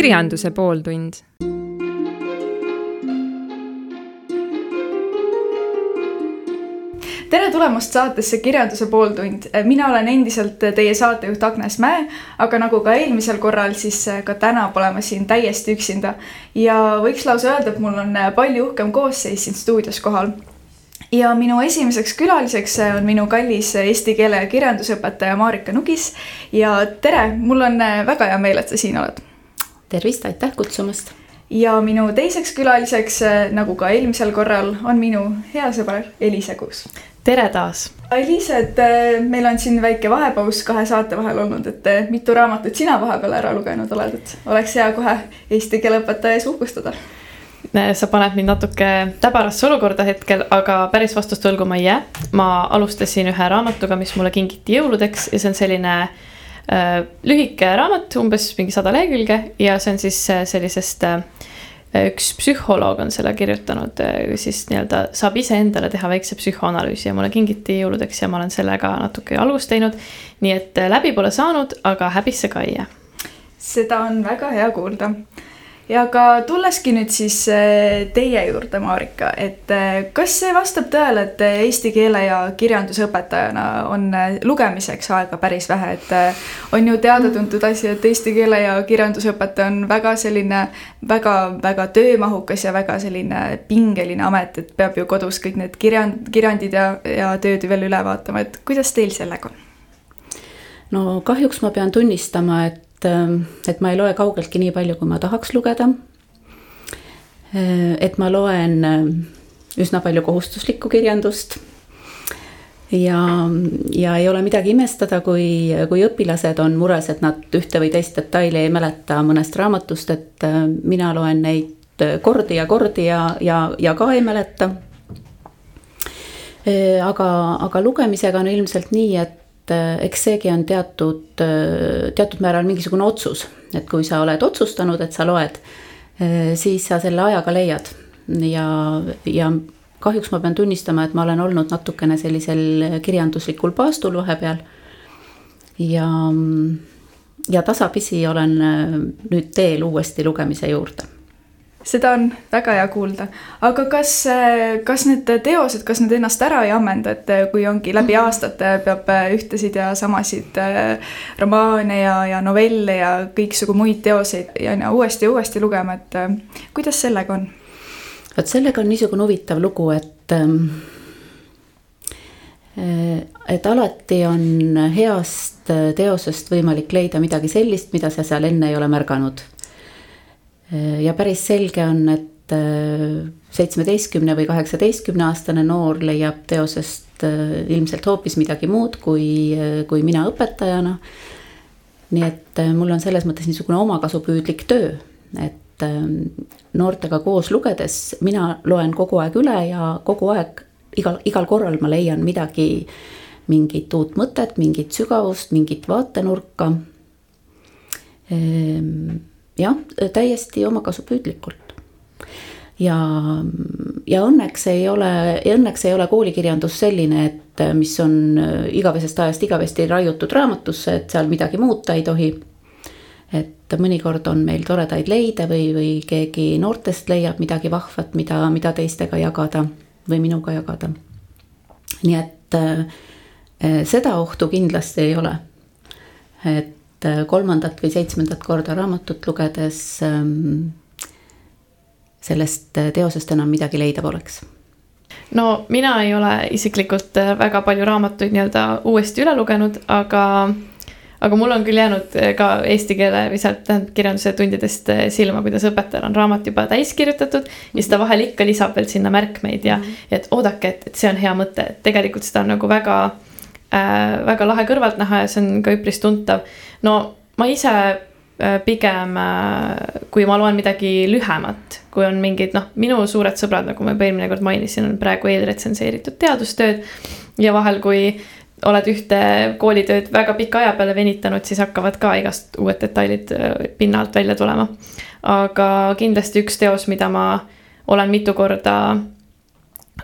kirjanduse pooltund tere tulemast saatesse Kirjanduse pooltund. mina olen endiselt teie saatejuht Agnes Mäe, aga nagu ka eelmisel korral, siis ka täna pole ma siin täiesti üksinda. ja võiks lausa öelda, et mul on palju uhkem koosseis siin stuudios kohal. ja minu esimeseks külaliseks on minu kallis eesti keele ja kirjandusõpetaja Marika Nugis. ja tere, mul on väga hea meel, et sa siin oled. Tervist, aitäh kutsumast ja minu teiseks külaliseks, nagu ka eelmisel korral, on minu hea sõber Elise Kuus tere taas. Aliis, et äh, meil on siin väike vahepaus kahe saate vahel olnud, et äh, mitu raamatut sina vahepeal ära lugenud oled, et oleks hea kohe eesti keele õpetaja ees uhkustada sa paned mind natuke täbarasse olukorda hetkel, aga päris vastust võlgu ma ei jää. ma alustasin ühe raamatuga, mis mulle kingiti jõuludeks ja see on selline äh, lühike raamat, umbes mingi sada lehekülge ja see on siis äh, sellisest äh, üks psühholoog on selle kirjutanud, äh, siis nii-öelda saab iseendale teha väikse psühhoanalüüsi ja mulle kingiti jõuludeks ja ma olen sellega natuke algust teinud. nii et äh, läbi pole saanud, aga häbisse ka ei jää. seda on väga hea kuulda ja ka tulleski nüüd siis äh, teie juurde, Marika, et äh, kas see vastab tõele, et äh, eesti keele ja kirjanduse õpetajana on lugemiseks aega päris vähe, et on ju teada-tuntud asi, et eesti keele ja kirjanduse õpetaja on väga selline väga-väga töömahukas ja väga selline pingeline amet, et peab ju kodus kõik need kirjand, kirjandid ja, ja tööd veel üle vaatama, et kuidas teil sellega on? no kahjuks ma pean tunnistama, et et, ähm, et ma ei loe kaugeltki nii palju, kui ma tahaks lugeda. Äh, et ma loen äh, üsna palju kohustuslikku kirjandust. ja, ja ei ole midagi imestada, kui, kui õpilased on mures, et nad ühte või teist detaili ei mäleta mõnest raamatust, et äh, mina loen neid kordi ja kordi ja, ja, ja ka ei mäleta aga, aga lugemisega on ilmselt nii, et et äh, eks seegi on teatud, äh, teatud määral mingisugune otsus, et kui sa oled otsustanud, et sa loed, äh, siis sa selle ajaga leiad. Ja, ja kahjuks ma pean tunnistama, et ma olen olnud natukene sellisel kirjanduslikul paastul vahepeal. ja, ja tasapisi olen nüüd teel uuesti lugemise juurde seda on väga hea kuulda, aga kas, kas need teosed, kas need ennast ära ei ammenda, et kui ongi läbi mhm. aastate peab ühtesid ja samasid äh, romaane ja, ja novelle ja kõiksugu muid teoseid ja uuesti ja uuesti lugema, et äh, kuidas sellega on? vot sellega on niisugune huvitav lugu, et ähm, äh, et alati on heast teosest võimalik leida midagi sellist, mida sa seal enne ei ole märganud Äh, ja päris selge on, et äh, seitsmeteistkümne või kaheksateistkümne aastane noor leiab teosest äh, ilmselt hoopis midagi muud kui, kui mina õpetajana. nii et mul on selles mõttes niisugune omakasupüüdlik töö, et noortega koos lugedes mina loen kogu aeg üle ja kogu aeg igal, igal korral ma leian midagi, mingit uut mõtet, mingit sügavust, mingit vaatenurka ehm, jah, täiesti omakasupüüdlikult. ja, ja õnneks ei ole, õnneks ei ole koolikirjandus selline, et mis on igavesest ajast igavesti raiutud raamatusse, et seal midagi muuta ei tohi. et mõnikord on meil toredaid leide või, või keegi noortest leiab midagi vahvat, mida, mida teistega jagada või minuga jagada. nii et äh, seda ohtu kindlasti ei ole. et et äh, kolmandat või seitsmendat korda raamatut lugedes ähm, sellest äh, teosest enam midagi leida poleks no mina ei ole isiklikult äh, väga palju raamatuid nii-öelda uuesti üle lugenud, aga, aga mul on küll jäänud ka eesti keele või sealt tähendab kirjanduse tundidest silma, kuidas õpetajal on raamat juba täis kirjutatud ja siis ta vahel ikka lisab veel sinna märkmeid ja -hmm. et oodake, et, et see on hea mõte, et tegelikult seda on nagu väga äh, väga lahe kõrvalt näha ja see on ka üpris tuntav. no ma ise äh, pigem, äh, kui ma loen midagi lühemat, kui on mingid noh, minu suured sõbrad, nagu ma juba eelmine kord mainisin, on praegu eelretsenseeritud teadustööd. ja vahel, kui oled ühte koolitööd väga pika aja peale venitanud, siis hakkavad ka igast uued detailid äh, pinna alt välja tulema. aga kindlasti üks teos, mida ma olen mitu korda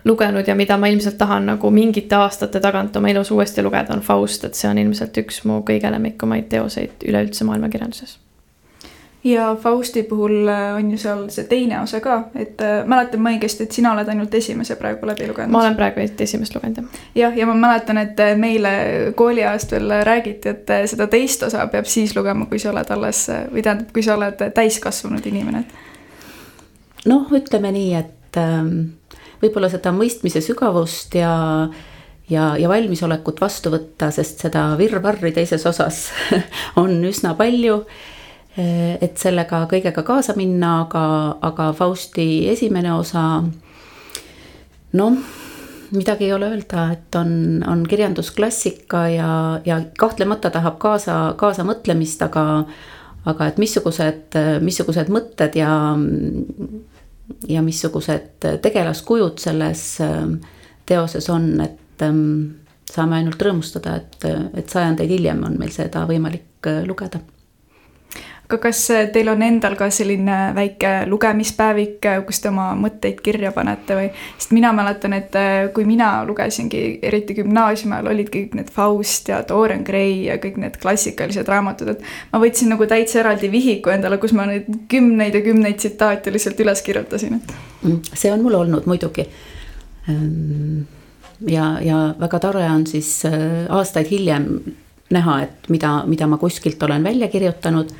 lugenud ja mida ma ilmselt tahan nagu mingite aastate tagant oma elus uuesti lugeda, on Faust, et see on ilmselt üks mu kõige lemmikumaid teoseid üleüldse maailmakirjanduses. ja Fausti puhul äh, on ju seal see teine osa ka, et äh, mäletan ma õigesti, et sina oled ainult esimese praegu läbi lugenud? ma olen praegu esimest lugenud, jah. jah, ja ma mäletan, et äh, meile kooliajast veel räägiti, et seda teist osa peab siis lugema, kui sa oled alles või tähendab, kui sa oled täiskasvanud inimene. noh, ütleme nii, et ähm, võib-olla seda mõistmise sügavust ja ja, ja valmisolekut vastu võtta, sest seda virvarri teises osas on üsna palju Eh, et sellega kõigega kaasa minna, aga, aga Fausti esimene osa, noh, midagi ei ole öelda, et on, on kirjandusklassika ja, ja kahtlemata tahab kaasa, kaasamõtlemist, aga, aga et missugused, missugused mõtted ja, ja missugused tegelaskujud selles teoses on, et saame ainult rõõmustada, et, et sajandeid hiljem on meil seda võimalik lugeda aga kas äh, teil on endal ka selline väike lugemispäevik, äh, kus te oma mõtteid kirja panete või? sest mina mäletan, et äh, kui mina lugesingi, eriti gümnaasiumi ajal olid kõik need Faust ja Dorian Gray ja kõik need klassikalised raamatud, et ma võtsin nagu täitsa eraldi vihiku endale, kus ma neid kümneid ja kümneid tsitaate lihtsalt üles kirjutasin, et. Mm, see on mul olnud muidugi. Ehm, ja, ja väga tore on siis aastaid hiljem näha, et mida, mida ma kuskilt olen välja kirjutanud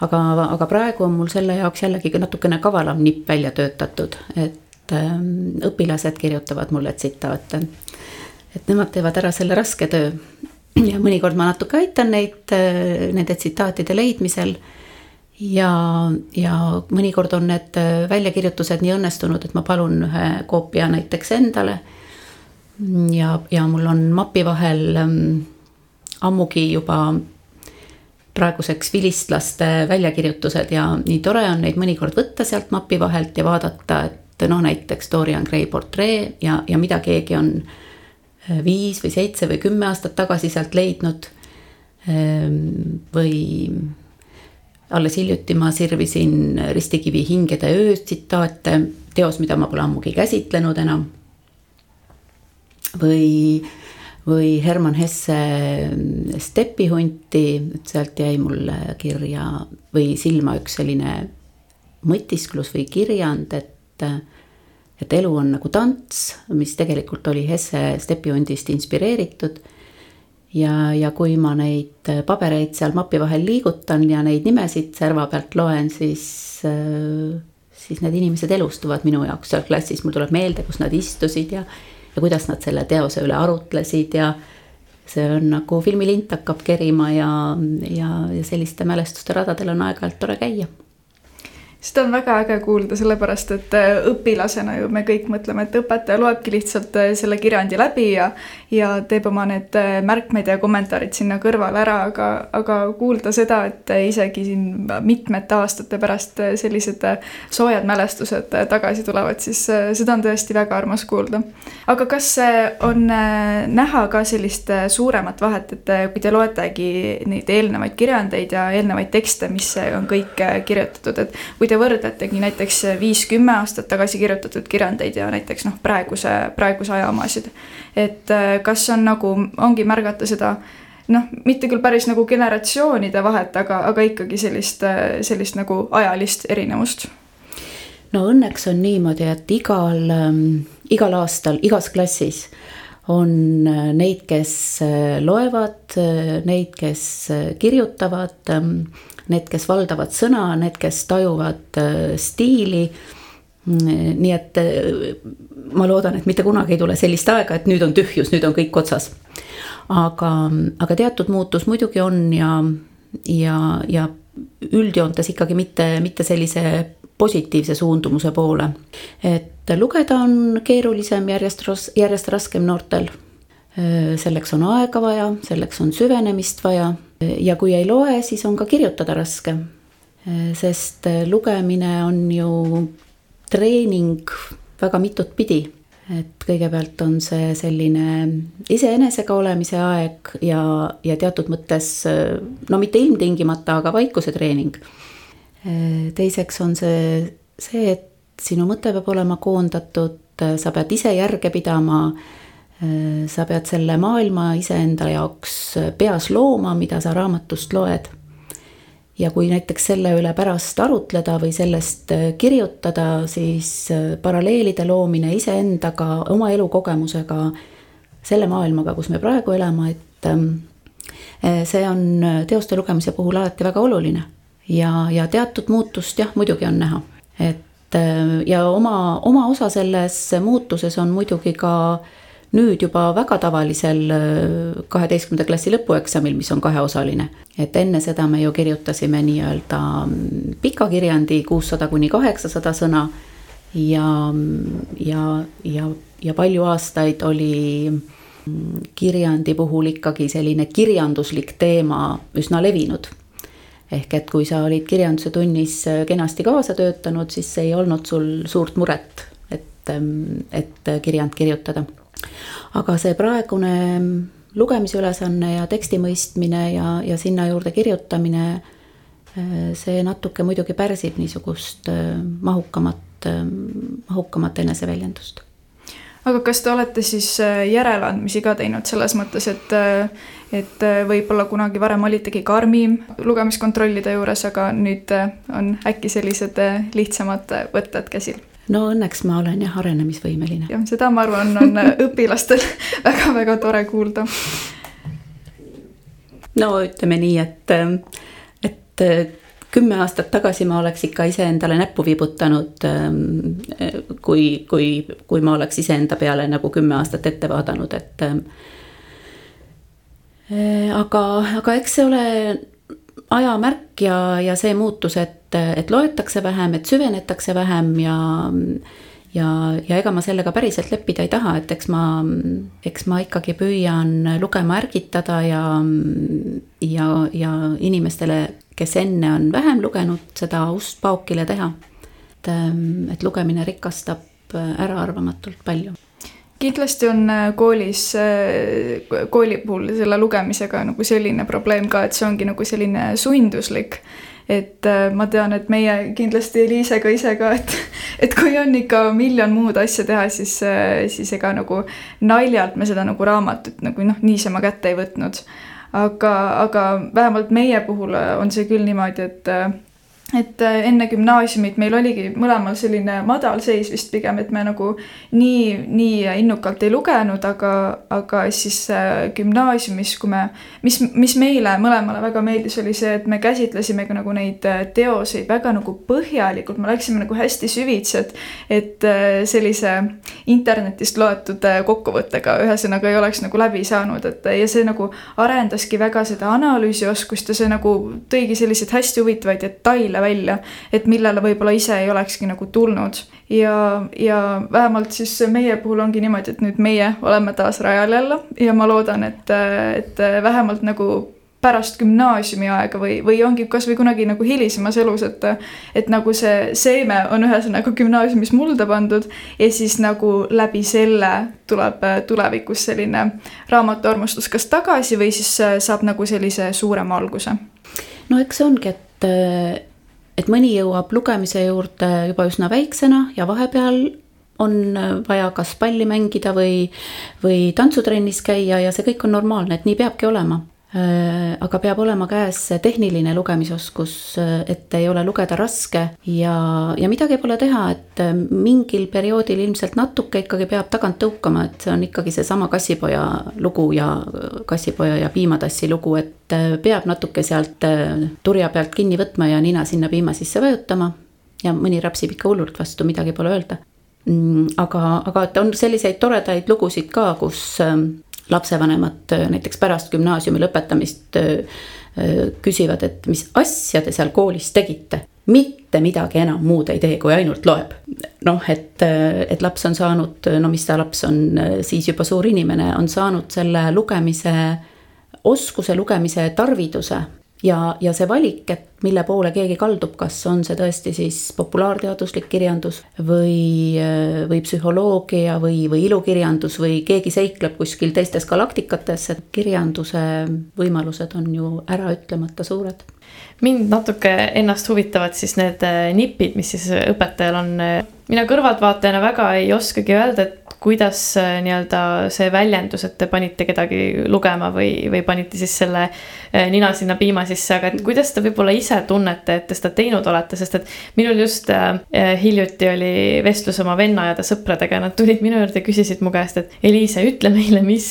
aga, aga praegu on mul selle jaoks jällegi natukene kavalam nipp välja töötatud, et ähm, õpilased kirjutavad mulle tsitaate. et nemad teevad ära selle raske töö ja mõnikord ma natuke aitan neid äh, nende tsitaatide leidmisel ja, ja mõnikord on need äh, väljakirjutused nii õnnestunud, et ma palun ühe koopia näiteks endale. ja, ja mul on mapi vahel ähm, ammugi juba praeguseks vilistlaste väljakirjutused ja nii tore on neid mõnikord võtta sealt mapi vahelt ja vaadata, et noh, näiteks Dorian Gray portree ja, ja mida keegi on äh, viis või seitse või kümme aastat tagasi sealt leidnud. Ähm, või alles hiljuti ma sirvisin Ristikivi Hingede öö tsitaate, teos, mida ma pole ammugi käsitlenud enam. või või Herman Hesse Stepihunti, et sealt jäi mulle kirja või silma üks selline mõtisklus või kirjand, et et elu on nagu tants, mis tegelikult oli Hesse Stepihundist inspireeritud. ja, ja kui ma neid pabereid seal mapi vahel liigutan ja neid nimesid serva pealt loen, siis, siis need inimesed elustuvad minu jaoks seal klassis, mul tuleb meelde, kus nad istusid ja ja kuidas nad selle teose üle arutlesid ja see on nagu filmilint hakkab kerima ja, ja, ja selliste mälestuste radadel on aeg-ajalt tore käia seda on väga äge kuulda, sellepärast et äh, õpilasena ju me kõik mõtleme, et õpetaja loebki lihtsalt äh, selle kirjandi läbi ja ja teeb oma need äh, märkmed ja kommentaarid sinna kõrvale ära, aga, aga kuulda seda, et isegi siin mitmete aastate pärast sellised soojad mälestused tagasi tulevad, siis seda on tõesti väga armas kuulda. aga kas on näha ka sellist suuremat vahet, et kui te loetegi neid eelnevaid kirjandeid ja eelnevaid tekste, mis on kõik kirjutatud, et kui kui te võrdletegi näiteks viis-kümme aastat tagasi kirjutatud kirjandeid ja näiteks noh, praeguse, praeguse aja omasid. et äh, kas on nagu, ongi märgata seda noh, mitte küll päris nagu generatsioonide vahet, aga, aga ikkagi sellist, äh, sellist nagu ajalist erinevust? no õnneks on niimoodi, et igal ähm,, igal aastal, igas klassis on äh, neid, kes loevad, neid, kes kirjutavad ähm, need, kes valdavad sõna, need, kes tajuvad äh, stiili nii et äh, ma loodan, et mitte kunagi ei tule sellist aega, et nüüd on tühjus, nüüd on kõik otsas. aga, aga teatud muutus muidugi on ja, ja, ja üldjoontes ikkagi mitte, mitte sellise positiivse suundumuse poole. et lugeda on keerulisem, järjest, järjest raskem noortel. Äh, selleks on aega vaja, selleks on süvenemist vaja ja kui ei loe, siis on ka kirjutada raske. sest lugemine on ju treening väga mitut pidi. et kõigepealt on see selline iseenesega olemise aeg ja, ja teatud mõttes no mitte ilmtingimata, aga vaikuse treening. teiseks on see, see, et sinu mõte peab olema koondatud, sa pead ise järge pidama sa pead selle maailma iseenda jaoks peas looma, mida sa raamatust loed. ja kui näiteks selle üle pärast arutleda või sellest äh, kirjutada, siis äh, paralleelide loomine iseendaga, oma elukogemusega, selle maailmaga, kus me praegu elame, et ähm, äh, see on teoste lugemise puhul alati väga oluline. ja, ja teatud muutust jah, muidugi on näha, et ja oma, oma osa selles muutuses on muidugi ka äh, nüüd juba väga tavalisel äh, kaheteistkümnenda klassi lõpueksamil, mis on kaheosaline. et enne seda me ju kirjutasime nii-öelda mm, pika kirjandi kuussada kuni kaheksasada sõna. ja, ja, ja, ja palju aastaid oli mm, kirjandi puhul ikkagi selline kirjanduslik teema üsna levinud ehk et kui sa olid kirjanduse tunnis äh, kenasti kaasa töötanud, siis ei olnud sul suurt muret, et, mm, et kirjand kirjutada aga see praegune lugemisülesanne ja teksti mõistmine ja, ja sinna juurde kirjutamine, äh, see natuke muidugi pärsib niisugust äh, mahukamat, äh, mahukamat eneseväljendust aga kas te olete siis järeleandmisi ka teinud selles mõttes, et, et võib-olla kunagi varem olitegi karmim lugemiskontrollide juures, aga nüüd on äkki sellised lihtsamad võtted käsil? No õnneks ma olen jah arenemisvõimeline. jah, seda ma arvan, on õpilastel väga-väga tore kuulda. no ütleme nii, et, et kümme aastat tagasi ma oleks ikka iseendale näppu viibutanud, kui, kui, kui ma oleks iseenda peale nagu kümme aastat ette vaadanud, et aga, aga eks see ole aja märk ja, ja see muutus, et et, et loetakse vähem, et süvenetakse vähem ja ja, ja ega ma sellega päriselt leppida ei taha, et eks ma, eks ma ikkagi püüan lugema ärgitada ja, ja, ja inimestele, kes enne on vähem lugenud, seda ust paukile teha. et, et lugemine rikastab äraarvamatult palju kindlasti on koolis, kooli puhul selle lugemisega nagu selline probleem ka, et see ongi nagu selline sunduslik et äh, ma tean, et meie kindlasti Eliisega ise ka, et, et kui on ikka miljon muud asja teha, siis, äh, siis ega nagu naljalt me seda nagu raamatut nagu noh, niisama kätte ei võtnud. aga, aga vähemalt meie puhul on see küll niimoodi, et äh, et äh, enne gümnaasiumit meil oligi mõlemal selline madalseis vist pigem, et me nagu nii, nii innukalt ei lugenud, aga, aga siis äh, gümnaasiumis, kui me, mis, mis meile mõlemale väga meeldis, oli see, et me käsitlesime ka nagu neid äh, teoseid väga nagu põhjalikult, me läksime nagu hästi süvitsi, et, et sellise internetist loetud kokkuvõttega ühesõnaga ei oleks nagu läbi saanud, et ja see nagu arendaski väga seda analüüsioskust ja see nagu tõigi selliseid hästi huvitavaid detaile selle välja, et millele võib-olla ise ei olekski nagu tulnud. ja, ja vähemalt siis meie puhul ongi niimoodi, et nüüd meie oleme taas rajal jälle ja ma loodan, et, et vähemalt nagu pärast gümnaasiumi aega või, või ongi kasvõi kunagi nagu hilisemas elus, et et nagu see seeme on ühesõnaga gümnaasiumis mulda pandud ja siis nagu läbi selle tuleb tulevikus selline raamatuarmastus kas tagasi või siis saab nagu sellise suurema alguse. no eks see ongi, et et mõni jõuab lugemise juurde juba üsna väiksena ja vahepeal on vaja kas palli mängida või, või tantsutrennis käia ja see kõik on normaalne, et nii peabki olema. Äh, aga peab olema käes tehniline lugemisoskus, äh, et ei ole lugeda raske ja, ja midagi pole teha, et äh, mingil perioodil ilmselt natuke ikkagi peab tagant tõukama, et see on ikkagi seesama kassipoja lugu ja kassipoja ja piimatassi lugu, et peab natuke sealt turja pealt kinni võtma ja nina sinna piima sisse vajutama. ja mõni rapsib ikka hullult vastu, midagi pole öelda mm, aga, aga et on selliseid toredaid lugusid ka, kus lapsevanemad äh, näiteks pärast gümnaasiumi lõpetamist äh, äh, küsivad, et mis asja te seal koolis tegite. mitte midagi enam muud ei tee, kui ainult loeb. noh, et, et laps on saanud, no mis ta laps on siis juba suur inimene, on saanud selle lugemise oskuse, lugemise tarviduse ja, ja see valik, et mille poole keegi kaldub, kas on see tõesti siis populaarteaduslik kirjandus või, või psühholoogia või, või ilukirjandus või keegi seikleb kuskil teistes galaktikates, et kirjanduse võimalused on ju äraütlemata suured mind natuke ennast huvitavad siis need nipid, mis siis õpetajal on. mina kõrvaltvaatajana väga ei oskagi öelda, et kuidas äh, nii-öelda see väljendus, et te panite kedagi lugema või, või panite siis selle äh, nina sinna piima sisse, aga et kuidas te võib-olla ise tunnete, et te seda teinud olete, sest et minul just äh, hiljuti oli vestlus oma venna ja ta sõpradega, nad tulid minu juurde ja küsisid mu käest, et Eliise, ütle meile, mis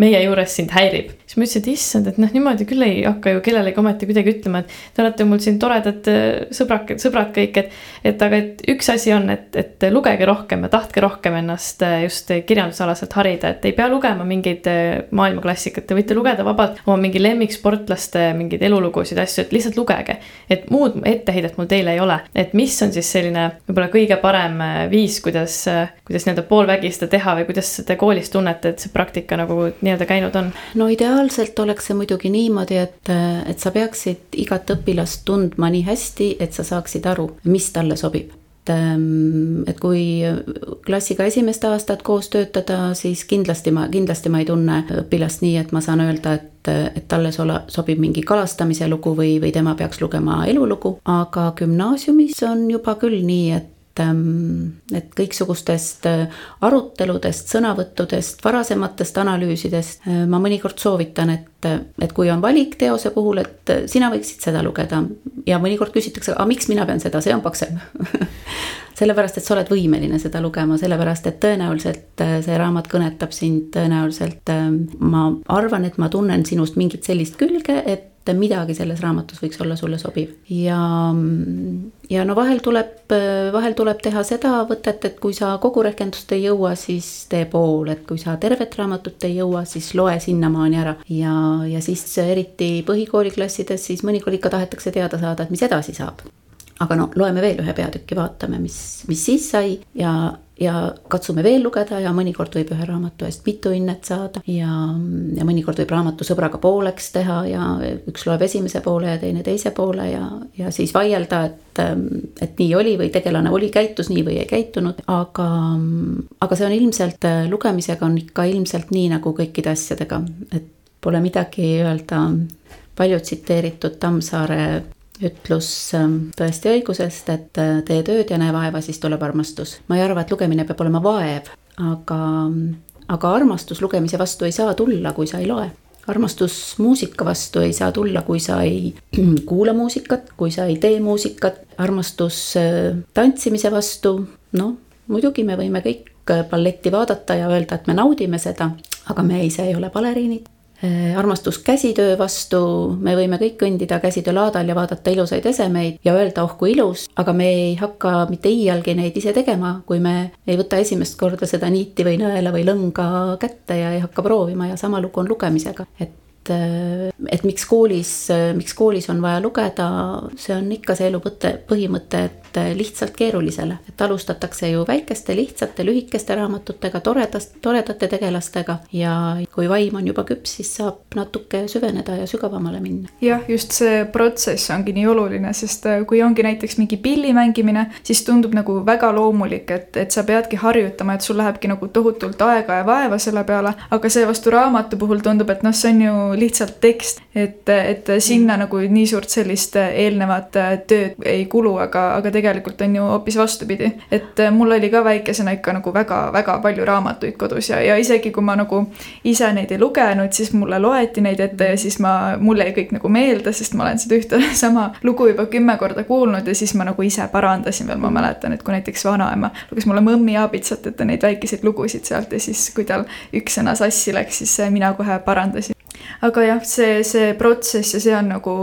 meie juures sind häirib siis ma ütlesin, et issand, et noh, niimoodi küll ei hakka ju kellelegi ometi kuidagi ütlema, et te olete mul siin toredad äh, sõbrad, sõbrad kõik, et. et aga, et üks asi on, et, et lugege rohkem ja tahtke rohkem ennast äh, just kirjandusalaselt harida, et ei pea lugema mingeid äh, maailmaklassikat, te võite lugeda vabalt oma mingi lemmiksportlaste mingeid elulugusid, asju, et lihtsalt lugege. et muud etteheidet mul teile ei ole, et mis on siis selline võib-olla kõige parem viis, kuidas, kuidas nii-öelda poolvägi seda teha või kuidas te koolis tunnete, et see praktika nagu nii-öelda käinud on? no ideaal ideaalselt oleks see muidugi niimoodi, et, et sa peaksid igat õpilast tundma nii hästi, et sa saaksid aru, mis talle sobib et, ähm, et kui klassiga esimest aastat koos töötada, siis kindlasti ma, kindlasti ma ei tunne õpilast nii, et ma saan öelda, et, et talle sola, sobib mingi kalastamise lugu või, või tema peaks lugema elulugu. aga gümnaasiumis on juba küll nii, et Ähm, et kõiksugustest äh, aruteludest, sõnavõttudest, varasematest analüüsidest äh, ma mõnikord soovitan, et, et kui on valik teose puhul, et äh, sina võiksid seda lugeda. Ja mõnikord küsitakse, aga miks mina pean seda, see on paksem. Sellepärast, et sa oled võimeline seda lugema, sellepärast et tõenäoliselt see raamat kõnetab sind, tõenäoliselt ma arvan, et ma tunnen sinust mingit sellist külge, et midagi selles raamatus võiks olla sulle sobiv. Ja, ja no vahel tuleb, vahel tuleb teha seda võtet, et kui sa kogu rehkendust ei jõua, siis tee pool, et kui sa tervet raamatut ei jõua, siis loe sinnamaani ära. Ja, ja siis eriti põhikooliklassides, siis mõnikord ikka tahetakse teada saada, et mis edasi saab aga no loeme veel ühe peatüki, vaatame, mis, mis siis sai. Ja ja katsume veel lugeda ja mõnikord võib ühe raamatu eest mitu hinnet saada. Ja, ja mõnikord võib raamatu sõbraga pooleks teha ja üks loeb esimese poole ja teine teise poole ja, ja siis vaielda, et, et nii oli või tegelane oli, käitus nii või ei käitunud, aga, aga see on ilmselt, lugemisega on ikka ilmselt nii nagu kõikide asjadega, et pole midagi öelda. Palju tsiteeritud Tammsaare ütlus ähm, tõesti õigusest, et äh, tee tööd ja näe vaeva, siis tuleb armastus. ma ei arva, et lugemine peab olema vaev, aga, aga armastus lugemise vastu ei saa tulla, kui sa ei loe. Armastus muusika vastu ei saa tulla, kui sa ei kuula muusikat, kui sa ei tee muusikat, armastus äh, tantsimise vastu, noh, muidugi me võime kõik äh, balletti vaadata ja öelda, et me naudime seda, aga me ise ei ole baleriinid armastus käsitöö vastu, me võime kõik kõndida käsitöölaadal ja vaadata ilusaid esemeid ja öelda, oh kui ilus, aga me ei hakka mitte iialgi neid ise tegema, kui me ei võta esimest korda seda niiti või nõela või lõnga kätte ja ei hakka proovima. Ja sama lugu on lugemisega, et et, et miks koolis, miks koolis on vaja lugeda, see on ikka see elu mõte, põhimõte, et lihtsalt keerulisele. et alustatakse ju väikeste, lihtsate, lühikeste raamatutega, toredast, toredate tegelastega ja kui vaim on juba küps, siis saab natuke süveneda ja sügavamale minna. jah, just see protsess ongi nii oluline, sest äh, kui ongi näiteks mingi pilli mängimine, siis tundub nagu väga loomulik, et, et sa peadki harjutama, et sul lähebki nagu tohutult aega ja vaeva selle peale, aga seevastu raamatu puhul tundub, et noh, see on ju lihtsalt tekst, et, et sinna mm. nagu nii suurt sellist eelnevat tööd ei kulu, aga, aga tegelikult on ju hoopis vastupidi. et mul oli ka väikesena ikka nagu väga-väga palju raamatuid kodus ja, ja isegi kui ma nagu ise neid ei lugenud, siis mulle loeti neid ette ja siis ma, mul jäi kõik nagu meelde, sest ma olen seda ühte sama lugu juba kümme korda kuulnud ja siis ma nagu ise parandasin veel, ma mäletan, et kui näiteks vanaema luges mulle Mõmmi aabitsat ette neid väikeseid lugusid sealt ja siis, kui tal üks sõna sassi läks, siis mina kohe parandasin aga jah, see, see protsess ja see on nagu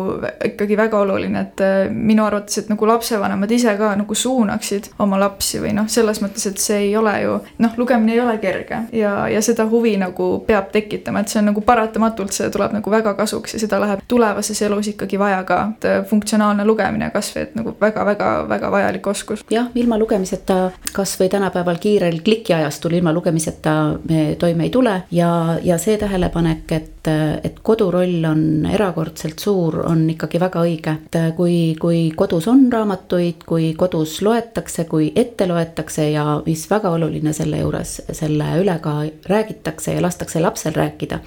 ikkagi väga oluline, et äh, minu arvates, et nagu lapsevanemad ise ka nagu suunaksid oma lapsi või noh, selles mõttes, et see ei ole ju noh, lugemine ei ole kerge ja, ja seda huvi nagu peab tekitama, et see on nagu paratamatult, see tuleb nagu väga kasuks ja seda läheb tulevases elus ikkagi vaja ka, et äh, funktsionaalne lugemine kasvõi, et nagu väga-väga-väga vajalik oskus. jah, ilma lugemiseta kasvõi tänapäeval kiirel klikiajastul ilma lugemiseta me toime ei tule ja, ja see tähelepanek, et et kodu roll on erakordselt suur, on ikkagi väga õige. et kui, kui kodus on raamatuid, kui kodus loetakse, kui ette loetakse ja mis väga oluline selle juures, selle üle ka räägitakse ja lastakse lapsel rääkida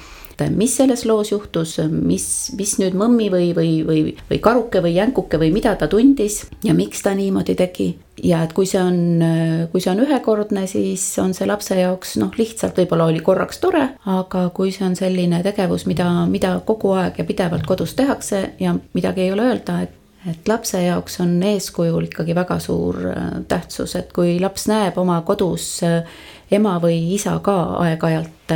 et mis selles loos juhtus, mis, mis nüüd mõmmi või, või, või, või karuke või jänkuke või mida ta tundis ja miks ta niimoodi tegi. ja et kui see on, kui see on ühekordne, siis on see lapse jaoks noh, lihtsalt võib-olla oli korraks tore, aga kui see on selline tegevus, mida, mida kogu aeg ja pidevalt kodus tehakse ja midagi ei ole öelda, et et lapse jaoks on eeskujul ikkagi väga suur tähtsus, et kui laps näeb oma kodus ema või isa ka aeg-ajalt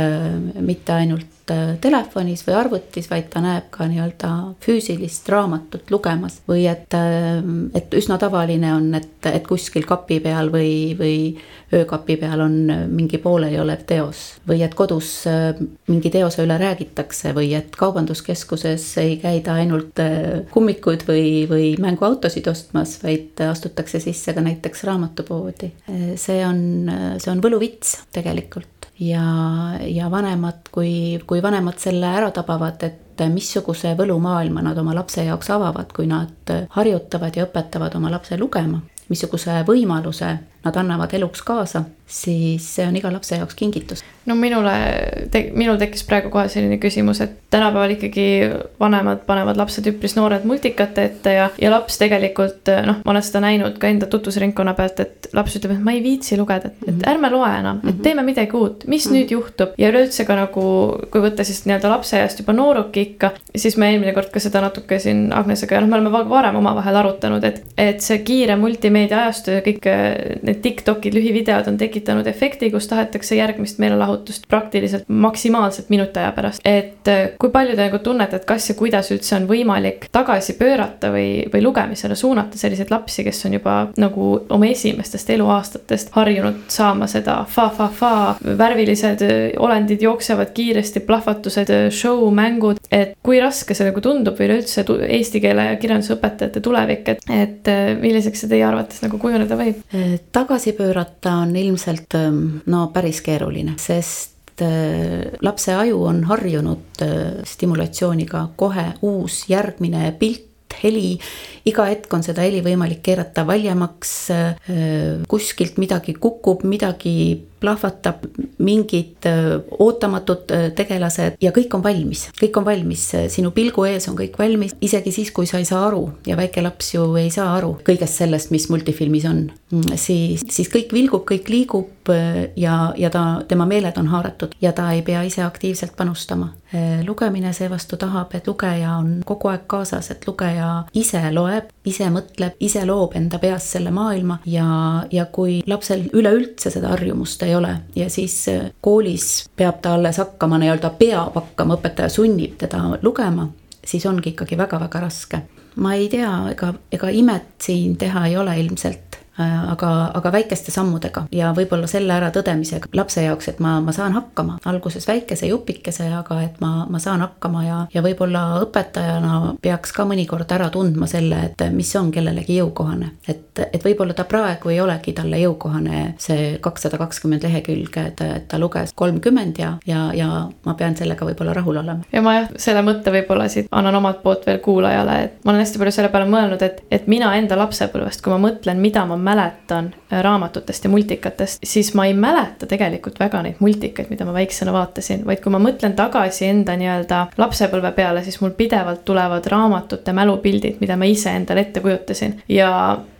mitte ainult Äh, telefonis või arvutis, vaid ta näeb ka nii-öelda füüsilist raamatut lugemas. või et, äh, et üsna tavaline on, et, et kuskil kapi peal või, või öökapi peal on mingi pooleliolev teos. või et kodus äh, mingi teose üle räägitakse või et kaubanduskeskuses ei käida ainult kummikuid või, või mänguautosid ostmas, vaid astutakse sisse ka näiteks raamatupoodi. see on, see on võluvits tegelikult ja, ja vanemad, kui, kui vanemad selle ära tabavad, et missuguse võlumaailma nad oma lapse jaoks avavad, kui nad harjutavad ja õpetavad oma lapse lugema, missuguse võimaluse nad annavad eluks kaasa, siis see on iga lapse jaoks kingitus. no minule te,, minul tekkis praegu kohe selline küsimus, et tänapäeval ikkagi vanemad panevad lapsed üpris noored multikate ette ja, ja laps tegelikult noh, ma olen seda näinud ka enda tutvusringkonna pealt, et laps ütleb, et ma ei viitsi lugeda, et, et mhm. ärme loe enam, et mhm. teeme midagi uut, mis mm -hmm. nüüd juhtub ja üleüldse ka nagu, kui võtta siis nii-öelda lapseeast juba nooruki ikka, siis me eelmine kord ka seda natuke siin Agnesega ja noh, me oleme varem omavahel arutanud, et, et see kiire multimeedia ajastu ja kõik need need Tiktokid, lühivideod on tekitanud efekti, kus tahetakse järgmist meelelahutust praktiliselt maksimaalselt minuti aja pärast. et äh, kui palju te nagu tunnete, et kas ja kuidas üldse on võimalik tagasi pöörata või, või lugemisele suunata selliseid lapsi, kes on juba nagu oma esimestest eluaastatest harjunud saama seda fa-fa-fa, värvilised äh, olendid jooksevad kiiresti, plahvatused, äh, show, mängud, et kui raske see nagu tundub või üleüldse eesti keele ja kirjanduse õpetajate tulevik, et, et milliseks see teie arvates nagu kujuneda võib? Tagasi pöörata on ilmselt ähm, no päris keeruline, sest äh, lapse aju on harjunud äh, stimulatsiooniga kohe uus järgmine pilt heli, iga hetk on seda heli võimalik keerata valjemaks, äh, kuskilt midagi kukub, midagi plahvatab mingid äh, ootamatud äh, tegelased ja kõik on valmis, kõik on valmis, sinu pilgu ees on kõik valmis, isegi siis, kui sa ei saa aru ja väike laps ju ei saa aru kõigest sellest, mis multifilmis on, mm, siis, siis kõik vilgub, kõik liigub äh, ja, ja ta, tema meeled on haaratud ja ta ei pea ise aktiivselt panustama. lugemine seevastu tahab, et lugeja on kogu aeg kaasas, et lugeja ise loeb, ise mõtleb, ise loob enda peas selle maailma ja, ja kui lapsel üleüldse seda harjumust ei ole ja siis äh, koolis peab ta alles hakkama nii-öelda, peab hakkama, õpetaja sunnib teda lugema, siis ongi ikkagi väga-väga raske. ma ei tea, ega, ega imet siin teha ei ole ilmselt aga, aga väikeste sammudega ja võib-olla selle äratõdemisega lapse jaoks, et ma, ma saan hakkama, alguses väikese jupikese, aga et ma, ma saan hakkama ja, ja võib-olla õpetajana peaks ka mõnikord ära tundma selle, et mis on kellelegi jõukohane. et, et võib-olla ta praegu ei olegi talle jõukohane see kakssada kakskümmend lehekülge, et, et ta luges kolmkümmend ja, ja, ja ma pean sellega võib-olla rahul olema. ja ma jah, selle mõtte võib-olla siit annan omalt poolt veel kuulajale, et ma olen hästi palju selle peale mõelnud, et, et mina enda lapsepõlvest, kui ma mõtlen, mida ma mäletan äh, raamatutest ja multikatest, siis ma ei mäleta tegelikult väga neid multikaid, mida ma väiksena vaatasin, vaid kui ma mõtlen tagasi enda nii-öelda lapsepõlve peale, siis mul pidevalt tulevad raamatute mälupildid, mida ma ise endale ette kujutasin. Ja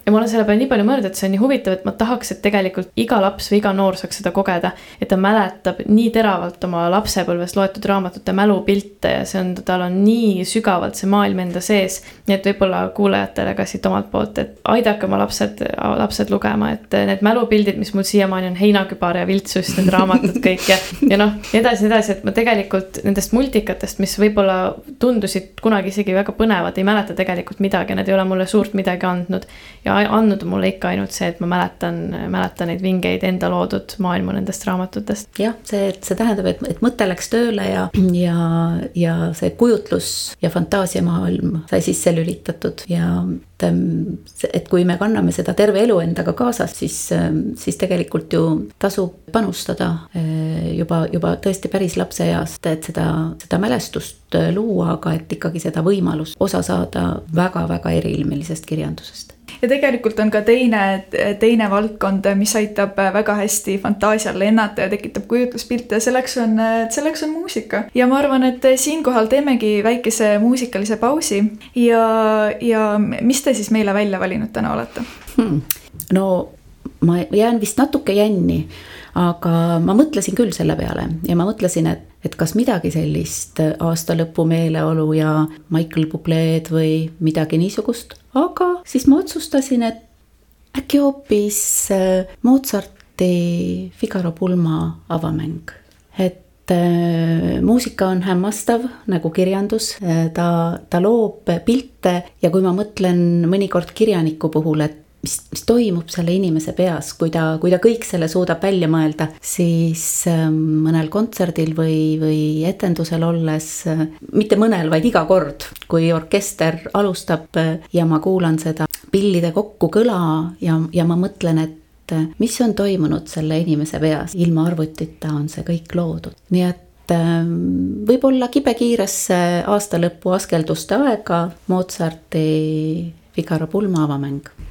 ja ma olen selle peale nii palju mõelnud, et see on nii huvitav, et ma tahaks, et tegelikult iga laps või iga noor saaks seda kogeda. et ta mäletab nii teravalt oma lapsepõlves loetud raamatute mälupilte ja see on, tal on nii sügavalt see maailm enda sees. nii et võib-olla kuulajatele ka siit omalt poolt, et aidake oma lapsed, lapsed lugema, et need mälupildid, mis mul siiamaani on heinakübar ja viltsus, need raamatud kõik ja, ja noh, nii edasi, nii edasi, et ma tegelikult nendest multikatest, mis võib-olla tundusid kunagi isegi väga põnevad, ei mäleta tegelikult midagi, need ei ole mulle suurt midagi andnud ja andnud mulle ikka ainult see, et ma mäletan, mäletan neid vingeid enda loodud maailma nendest raamatutest. jah, see, see tähendab, et, et mõte läks tööle ja, ja, ja see kujutlus ja fantaasiamaailm sai sisse lülitatud ja et, et kui me kanname seda terve elu endaga kaasas, siis, siis tegelikult ju tasub panustada eh, juba, juba tõesti päris lapseeast, et seda, seda mälestust kirjandust luua, aga et ikkagi seda võimalust osa saada väga-väga eriilmelisest kirjandusest ja tegelikult on ka teine, teine valdkond, mis aitab väga hästi fantaasial lennata ja tekitab kujutluspilte, selleks on, selleks on muusika. ja ma arvan, et siinkohal teemegi väikese muusikalise pausi ja, ja mis te siis meile välja valinud täna olete hmm.? no ma jään vist natuke jänni, aga ma mõtlesin küll selle peale ja ma mõtlesin, et, et kas midagi sellist aastalõpu meeleolu ja Michael Bubleed või midagi niisugust, aga siis ma otsustasin, et äkki hoopis äh, Mozarti Figaro pulma avamäng, et äh, muusika on hämmastav nagu kirjandus, äh, ta, ta loob pilte ja kui ma mõtlen mõnikord kirjaniku puhul, et mis, mis toimub selle inimese peas, kui ta, kui ta kõik selle suudab välja mõelda, siis ähm, mõnel kontserdil või, või etendusel olles, äh, mitte mõnel, vaid iga kord, kui orkester alustab äh, ja ma kuulan seda pillide kokkukõla ja, ja ma mõtlen, et äh, mis on toimunud selle inimese peas, ilma arvutita on see kõik loodud, nii et võib-olla kibekiiresse aastalõpu askelduste aega Mozarti Figaro pulma avamäng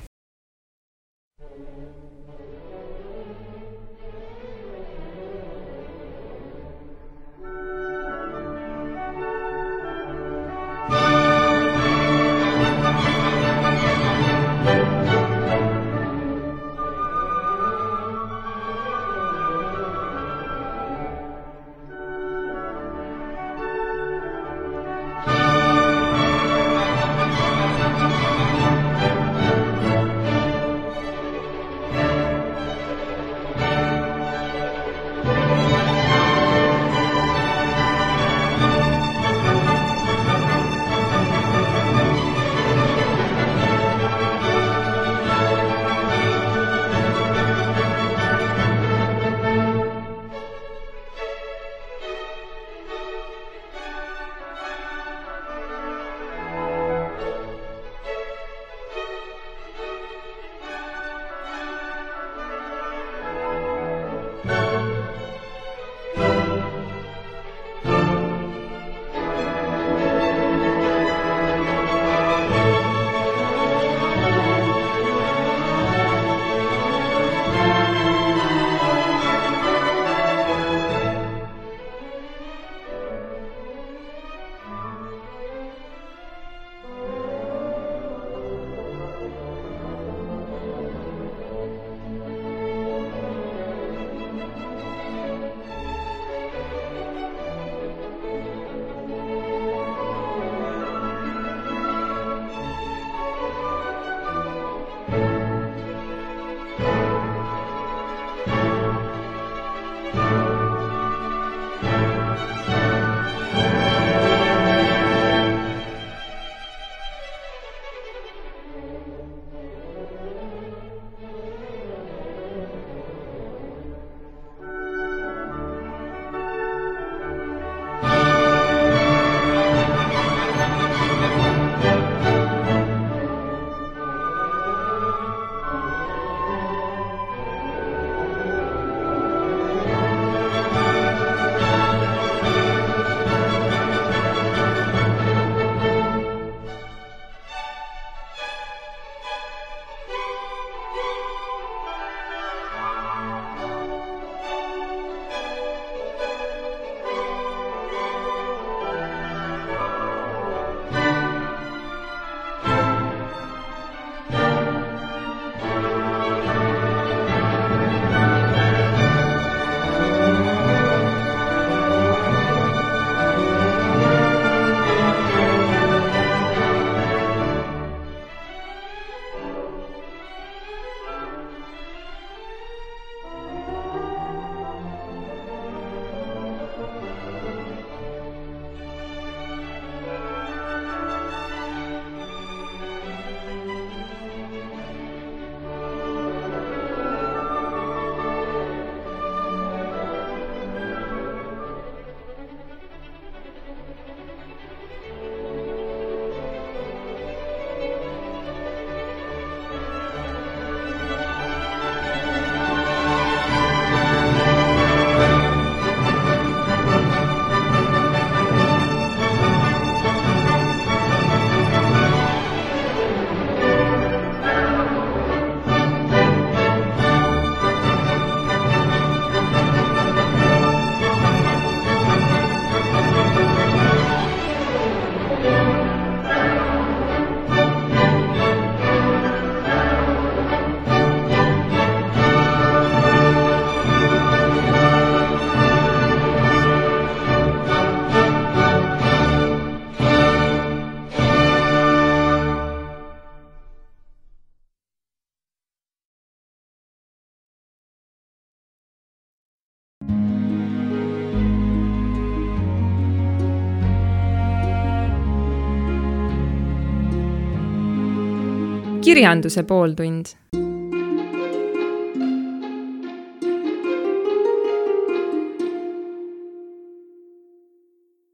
kirjanduse pooltund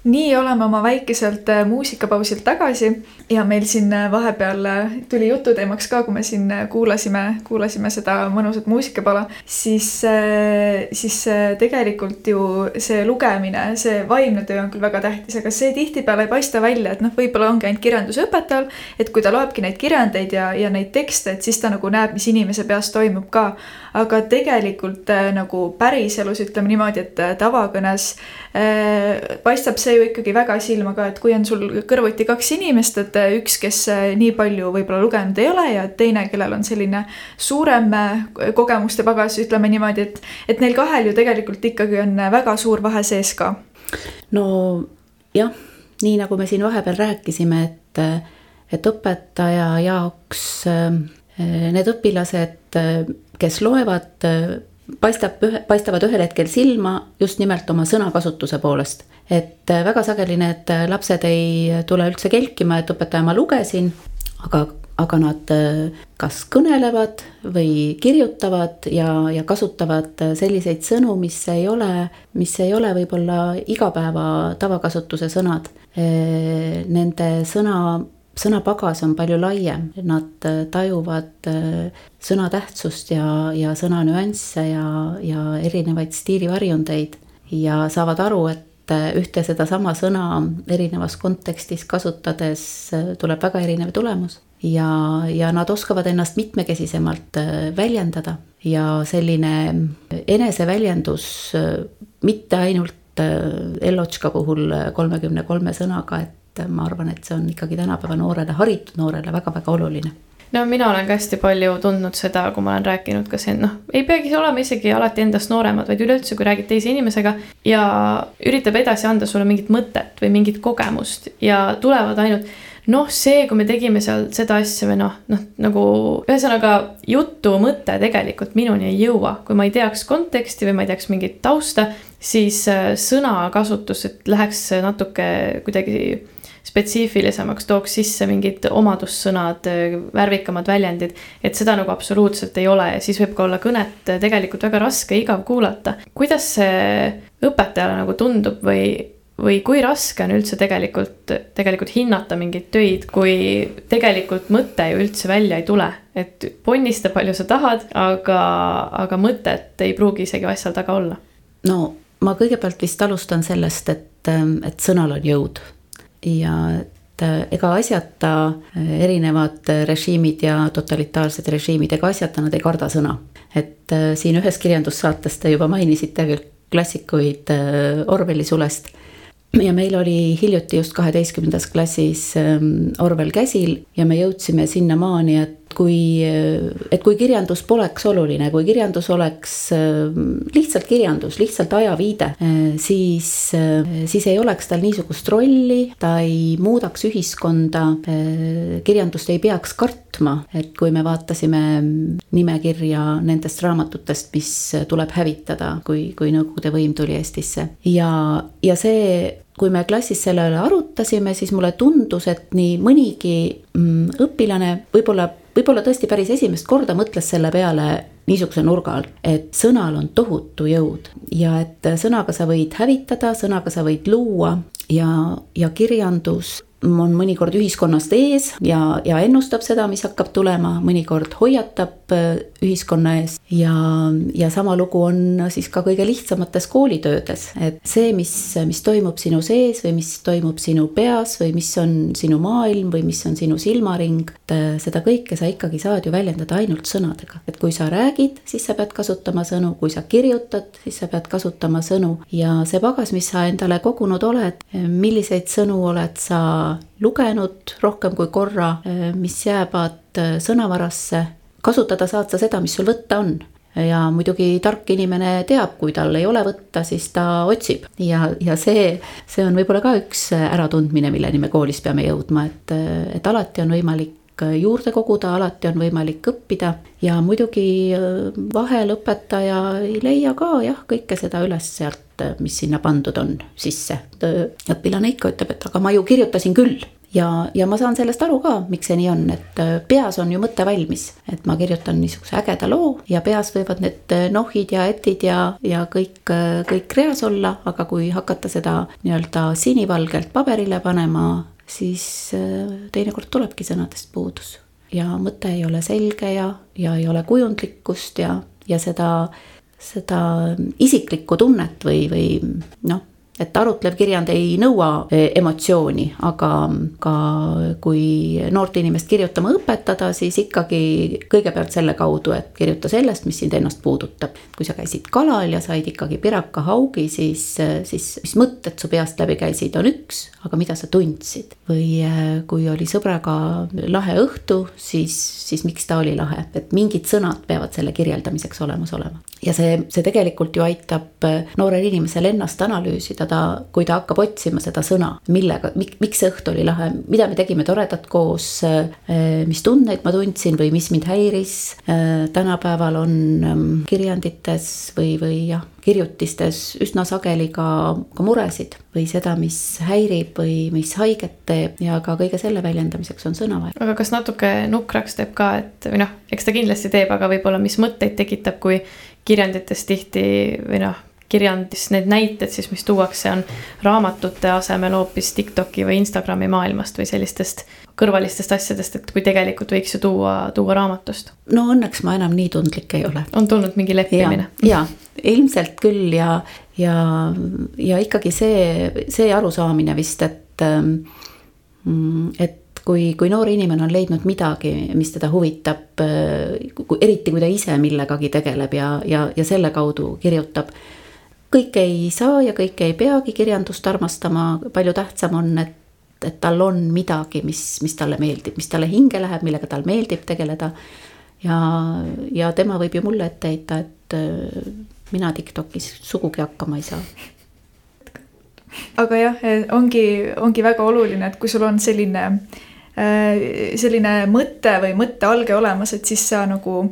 nii oleme oma väikeselt äh, muusikapausilt tagasi ja meil siin äh, vahepeal äh, tuli jututeemaks ka, kui me siin kuulasime, kuulasime seda mõnusat muusikapala, siis, siis tegelikult ju see lugemine, see vaimne töö on küll väga tähtis, aga see tihtipeale ei paista välja, et noh, võib-olla ongi ainult kirjandusõpetajal, et kui ta loebki neid kirjandeid ja, ja neid tekste, et siis ta nagu näeb, mis inimese peas toimub ka. Aga tegelikult nagu päriselus ütleme niimoodi, et tavakõnes äh, paistab see ju ikkagi väga silma ka, et kui on sul kõrvuti kaks inimest, et üks, kes äh, nii palju võib-olla lugenud ei ole ja teine, kellel on selline suurem äh, kogemuste pagas, ütleme niimoodi, et, et neil kahel ju tegelikult ikkagi on äh, väga suur vahe sees ka. no jah, nii nagu me siin vahepeal rääkisime, et, et õpetaja jaoks need õpilased, kes loevad paistab, paistavad ühel hetkel silma just nimelt oma sõnakasutuse poolest. et äh, väga sageli need äh, lapsed ei tule üldse kelkima, et õpetaja, ma lugesin, aga, aga nad äh, kas kõnelevad või kirjutavad ja, ja kasutavad selliseid sõnu, mis ei ole, mis ei ole võib-olla igapäeva tavakasutuse sõnad. Nende sõna sõnapagas on palju laiem, nad äh, tajuvad äh, sõna tähtsust ja, ja sõna nüansse ja, ja erinevaid stiilivarjundeid ja saavad aru, et äh, ühte sedasama sõna erinevas kontekstis kasutades tuleb väga erinev tulemus. ja, ja nad oskavad ennast mitmekesisemalt väljendada ja selline eneseväljendus mitte ainult Ellotška puhul kolmekümne kolme sõnaga, et et ma arvan, et see on ikkagi tänapäeva noorele, haritud noorele väga-väga oluline. No mina olen ka hästi palju tundnud seda, kui ma olen rääkinud ka siin, noh, ei peagi olema isegi alati endast nooremad, vaid üleüldse, kui räägid teise inimesega ja üritab edasi anda sulle mingit mõtet või mingit kogemust ja tulevad ainult noh, see, kui me tegime seal seda asja või noh, noh nagu ühesõnaga jutu mõte tegelikult minuni ei jõua, kui ma ei teaks konteksti või ma ei teaks mingit tausta, siis äh, sõnakasutus, et läheks natuke kuidagi spetsiifilisemaks, tooks sisse mingid omadussõnad, värvikamad väljendid. et seda nagu absoluutselt ei ole ja siis võib ka olla kõnet tegelikult väga raske, igav kuulata. kuidas see õpetajale nagu tundub või, või kui raske on üldse tegelikult, tegelikult hinnata mingeid töid, kui tegelikult mõte ju üldse välja ei tule, et ponnista palju sa tahad, aga, aga mõtet ei pruugi isegi asjal taga olla. no ma kõigepealt vist alustan sellest, et, et sõnal on jõud ja äh, ega asjata äh, erinevad režiimid ja totalitaarsed režiimid, ega asjata nad ei karda sõna. et äh, siin ühes kirjandussaates te juba mainisite klassikuid Orwelli sulest ja meil oli hiljuti just kaheteistkümnendas klassis ähm, Orwell käsil ja me jõudsime sinnamaani, et kui, et kui kirjandus poleks oluline, kui kirjandus oleks ähm, lihtsalt kirjandus, lihtsalt ajaviide, äh, siis, äh, siis ei oleks tal niisugust rolli, ta ei muudaks ühiskonda, äh, kirjandust ei peaks kartma, et kui me vaatasime nimekirja nendest raamatutest, mis tuleb hävitada, kui, kui Nõukogude võim tuli Eestisse. Ja, ja see kui me klassis selle üle arutasime, siis mulle tundus, et nii mõnigi mm, õpilane võib-olla, võib-olla tõesti päris esimest korda mõtles selle peale niisuguse nurga all, et sõnal on tohutu jõud ja et sõnaga sa võid hävitada, sõnaga sa võid luua ja, ja kirjandus on mõnikord ühiskonnast ees ja, ja ennustab seda, mis hakkab tulema, mõnikord hoiatab ühiskonna ees ja, ja sama lugu on siis ka kõige lihtsamates koolitöödes, et see, mis, mis toimub sinu sees või mis toimub sinu peas või mis on sinu maailm või mis on sinu silmaring, äh, seda kõike sa ikkagi saad ju väljendada ainult sõnadega, et kui sa räägid, siis sa pead kasutama sõnu, kui sa kirjutad, siis sa pead kasutama sõnu ja see pagas, mis sa endale kogunud oled, milliseid sõnu oled sa lugenud rohkem kui korra, mis jäävad sõnavarasse. Kasutada saad sa seda, mis sul võtta on. Ja muidugi tark inimene teab, kui tal ei ole võtta, siis ta otsib. Ja, ja see, see on võib-olla ka üks äratundmine, milleni me koolis peame jõudma, et, et alati on võimalik juurde koguda, alati on võimalik õppida. Ja muidugi vahel õpetaja ei leia ka jah, kõike seda üles sealt, mis sinna pandud on sisse. õpilane ikka ütleb, et aga ma ju kirjutasin küll ja, ja ma saan sellest aru ka, miks see nii on, et äh, peas on ju mõte valmis, et ma kirjutan niisuguse ägeda loo ja peas võivad need äh, nohid ja etid ja, ja kõik, äh, kõik reas olla, aga kui hakata seda nii-öelda sinivalgelt paberile panema, siis teinekord tulebki sõnadest puudus. Ja mõte ei ole selge ja, ja ei ole kujundlikkust ja, ja seda seda isiklikku tunnet või, või noh, et arutlev kirjand ei nõua e, emotsiooni, aga ka kui noort inimest kirjutama õpetada, siis ikkagi kõigepealt selle kaudu, et kirjuta sellest, mis sind ennast puudutab. kui sa käisid kalal ja said ikkagi piraka haugi, siis, siis mis mõtted su peast läbi käisid, on üks, aga mida sa tundsid. või e, kui oli sõbraga lahe õhtu, siis, siis miks ta oli lahe, et mingid sõnad peavad selle kirjeldamiseks olemas olema. Ja see, see tegelikult ju aitab e, noorel inimesel ennast analüüsida ta, kui ta hakkab otsima seda sõna, millega, miks see õhtu oli lahe, mida me tegime toredat koos, äh, mis tundeid ma tundsin või mis mind häiris. Äh, tänapäeval on ähm, kirjandites või, või jah, kirjutistes üsna sageli ka, ka muresid või seda, mis häirib või mis haiget teeb ja ka kõige selle väljendamiseks on sõna vaja. aga kas natuke nukraks teeb ka, et või noh, eks ta kindlasti teeb, aga võib-olla mis mõtteid tekitab, kui kirjandites tihti või noh kirjandis need näited siis, mis tuuakse, on raamatute asemel hoopis Tiktoki või Instagrami maailmast või sellistest kõrvalistest asjadest, et kui tegelikult võiks ju tuua, tuua raamatust. no õnneks ma enam nii tundlik ei ole. on tulnud mingi leppimine? ja, ja, ilmselt küll ja, ja, ja ikkagi see, see arusaamine vist, et, ähm, et kui, kui noor inimene on leidnud midagi, mis teda huvitab, äh, eriti kui ta ise millegagi tegeleb ja, ja, ja selle kaudu kirjutab kõike ei saa ja kõike ei peagi kirjandust armastama, palju tähtsam on, et, et tal on midagi, mis, mis talle meeldib, mis talle hinge läheb, millega tal meeldib tegeleda. ja, ja tema võib ju mulle ette heita, et äh, mina Tiktokis sugugi hakkama ei saa aga jah, ongi, ongi väga oluline, et kui sul on selline, äh, selline mõte või mõttealge olemas, et siis sa nagu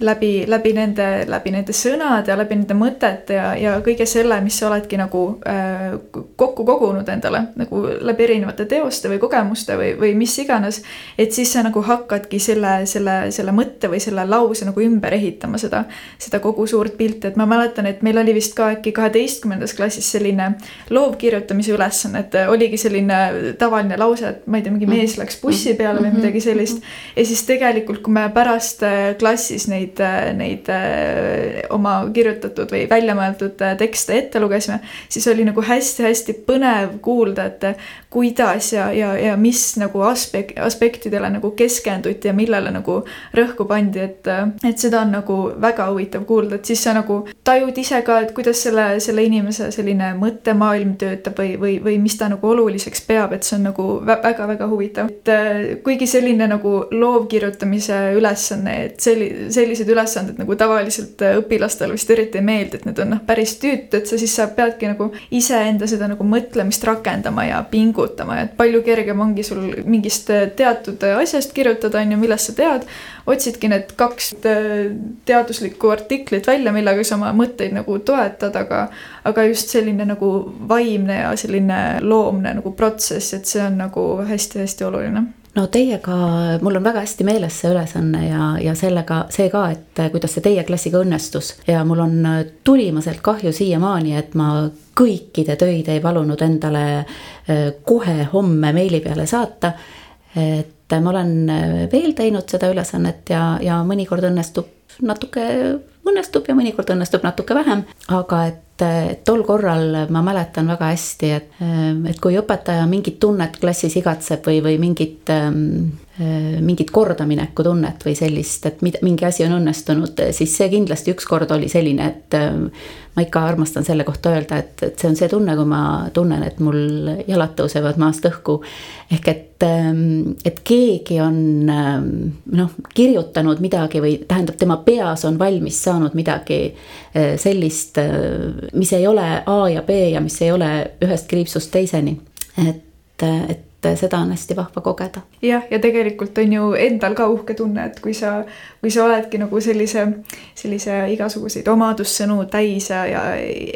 läbi, läbi nende, läbi nende sõnade ja läbi nende mõtete ja, ja kõige selle, mis sa oledki nagu äh, kokku kogunud endale nagu läbi erinevate teoste või kogemuste või, või mis iganes. et siis sa nagu hakkadki selle, selle, selle mõtte või selle lause nagu ümber ehitama seda, seda kogu suurt pilti, et ma mäletan, et meil oli vist ka äkki kaheteistkümnendas klassis selline loovkirjutamise ülesanne, et oligi selline tavaline lause, et ma ei tea, mingi mees läks bussi peale või midagi sellist. ja siis tegelikult, kui me pärast äh, klassis neid neid, neid äh, oma kirjutatud või välja mõeldud äh, tekste ette lugesime, siis oli nagu hästi-hästi põnev kuulda, et kuidas ja, ja, ja mis nagu aspekt, aspektidele nagu keskenduti ja millele nagu rõhku pandi, et, et seda on nagu väga huvitav kuulda, et siis sa nagu tajud ise ka, et kuidas selle, selle inimese selline mõttemaailm töötab või, või, või mis ta nagu oluliseks peab, et see on nagu väga-väga huvitav. et äh, kuigi selline nagu loovkirjutamise ülesanne, et selli-, sellise sellised ülesanded nagu tavaliselt äh, õpilastele vist eriti ei meeldi, et need on noh, päris tüütud, sa siis sa peadki nagu iseenda seda nagu mõtlemist rakendama ja pingutama et palju kergem ongi sul mingist äh, teatud äh, asjast kirjutada, on ju, millest sa tead. otsidki need kaks teaduslikku artiklit välja, millega sa oma mõtteid nagu toetad, aga, aga just selline nagu vaimne ja selline loomne nagu protsess, et see on nagu hästi-hästi oluline no teiega, mul on väga hästi meeles see ülesanne ja, ja sellega see ka, et kuidas see teie klassiga õnnestus ja mul on tulimaselt kahju siiamaani, et ma kõikide töid ei palunud endale äh, kohe homme meili peale saata. et ma olen veel teinud seda ülesannet ja, ja mõnikord õnnestub natuke, õnnestub ja mõnikord õnnestub natuke vähem, aga et et tol korral ma mäletan väga hästi, et, et kui õpetaja mingit tunnet klassis igatseb või, või mingit, ähm, äh, mingit kordamineku tunnet või sellist, et mingi asi on õnnestunud, siis see kindlasti ükskord oli selline, et ähm, ma ikka armastan selle kohta öelda, et, et see on see tunne, kui ma tunnen, et mul jalad tõusevad maast õhku. ehk et, ähm, et keegi on noh, kirjutanud midagi või tähendab, tema peas on valmis saanud midagi äh, sellist mis ei ole A ja B ja mis ei ole ühest kriipsust teiseni. et, et et seda on hästi vahva kogeda. jah, ja tegelikult on ju endal ka uhke tunne, et kui sa, kui sa oledki nagu sellise, sellise igasuguseid omadussõnu täis ja, ja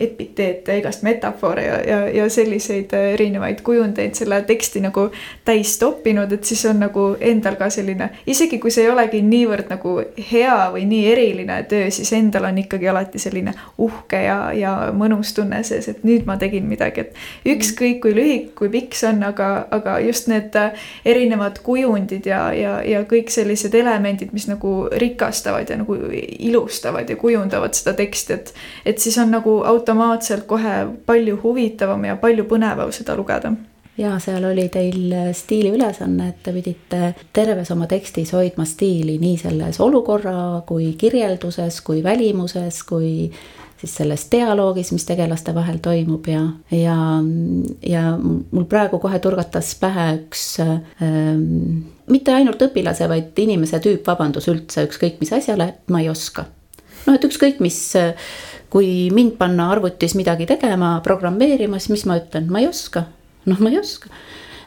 epiteete, igast metafoore ja, ja, ja selliseid erinevaid kujundeid selle teksti nagu täis toppinud, et siis on nagu endal ka selline, isegi kui see ei olegi niivõrd nagu hea või nii eriline töö, siis endal on ikkagi alati selline uhke ja, ja mõnus tunne sees, et nüüd ma tegin midagi, et ükskõik kui lühike, kui pikk see on, aga, aga just need äh, erinevad kujundid ja, ja, ja kõik sellised elemendid, mis nagu rikastavad ja nagu ilustavad ja kujundavad seda teksti, et et siis on nagu automaatselt kohe palju huvitavam ja palju põnevam seda lugeda. Ja seal oli teil stiiliülesanne, et te pidite terves oma tekstis hoidma stiili nii selles olukorra kui kirjelduses, kui välimuses, kui siis selles dialoogis, mis tegelaste vahel toimub ja, ja, ja mul praegu kohe turgatas pähe üks ähm, mitte ainult õpilase, vaid inimese tüüpvabandus üldse ükskõik mis asjale, et ma ei oska. noh, et ükskõik mis, kui mind panna arvutis midagi tegema, programmeerima, siis mis ma ütlen, ma ei oska. noh, ma ei oska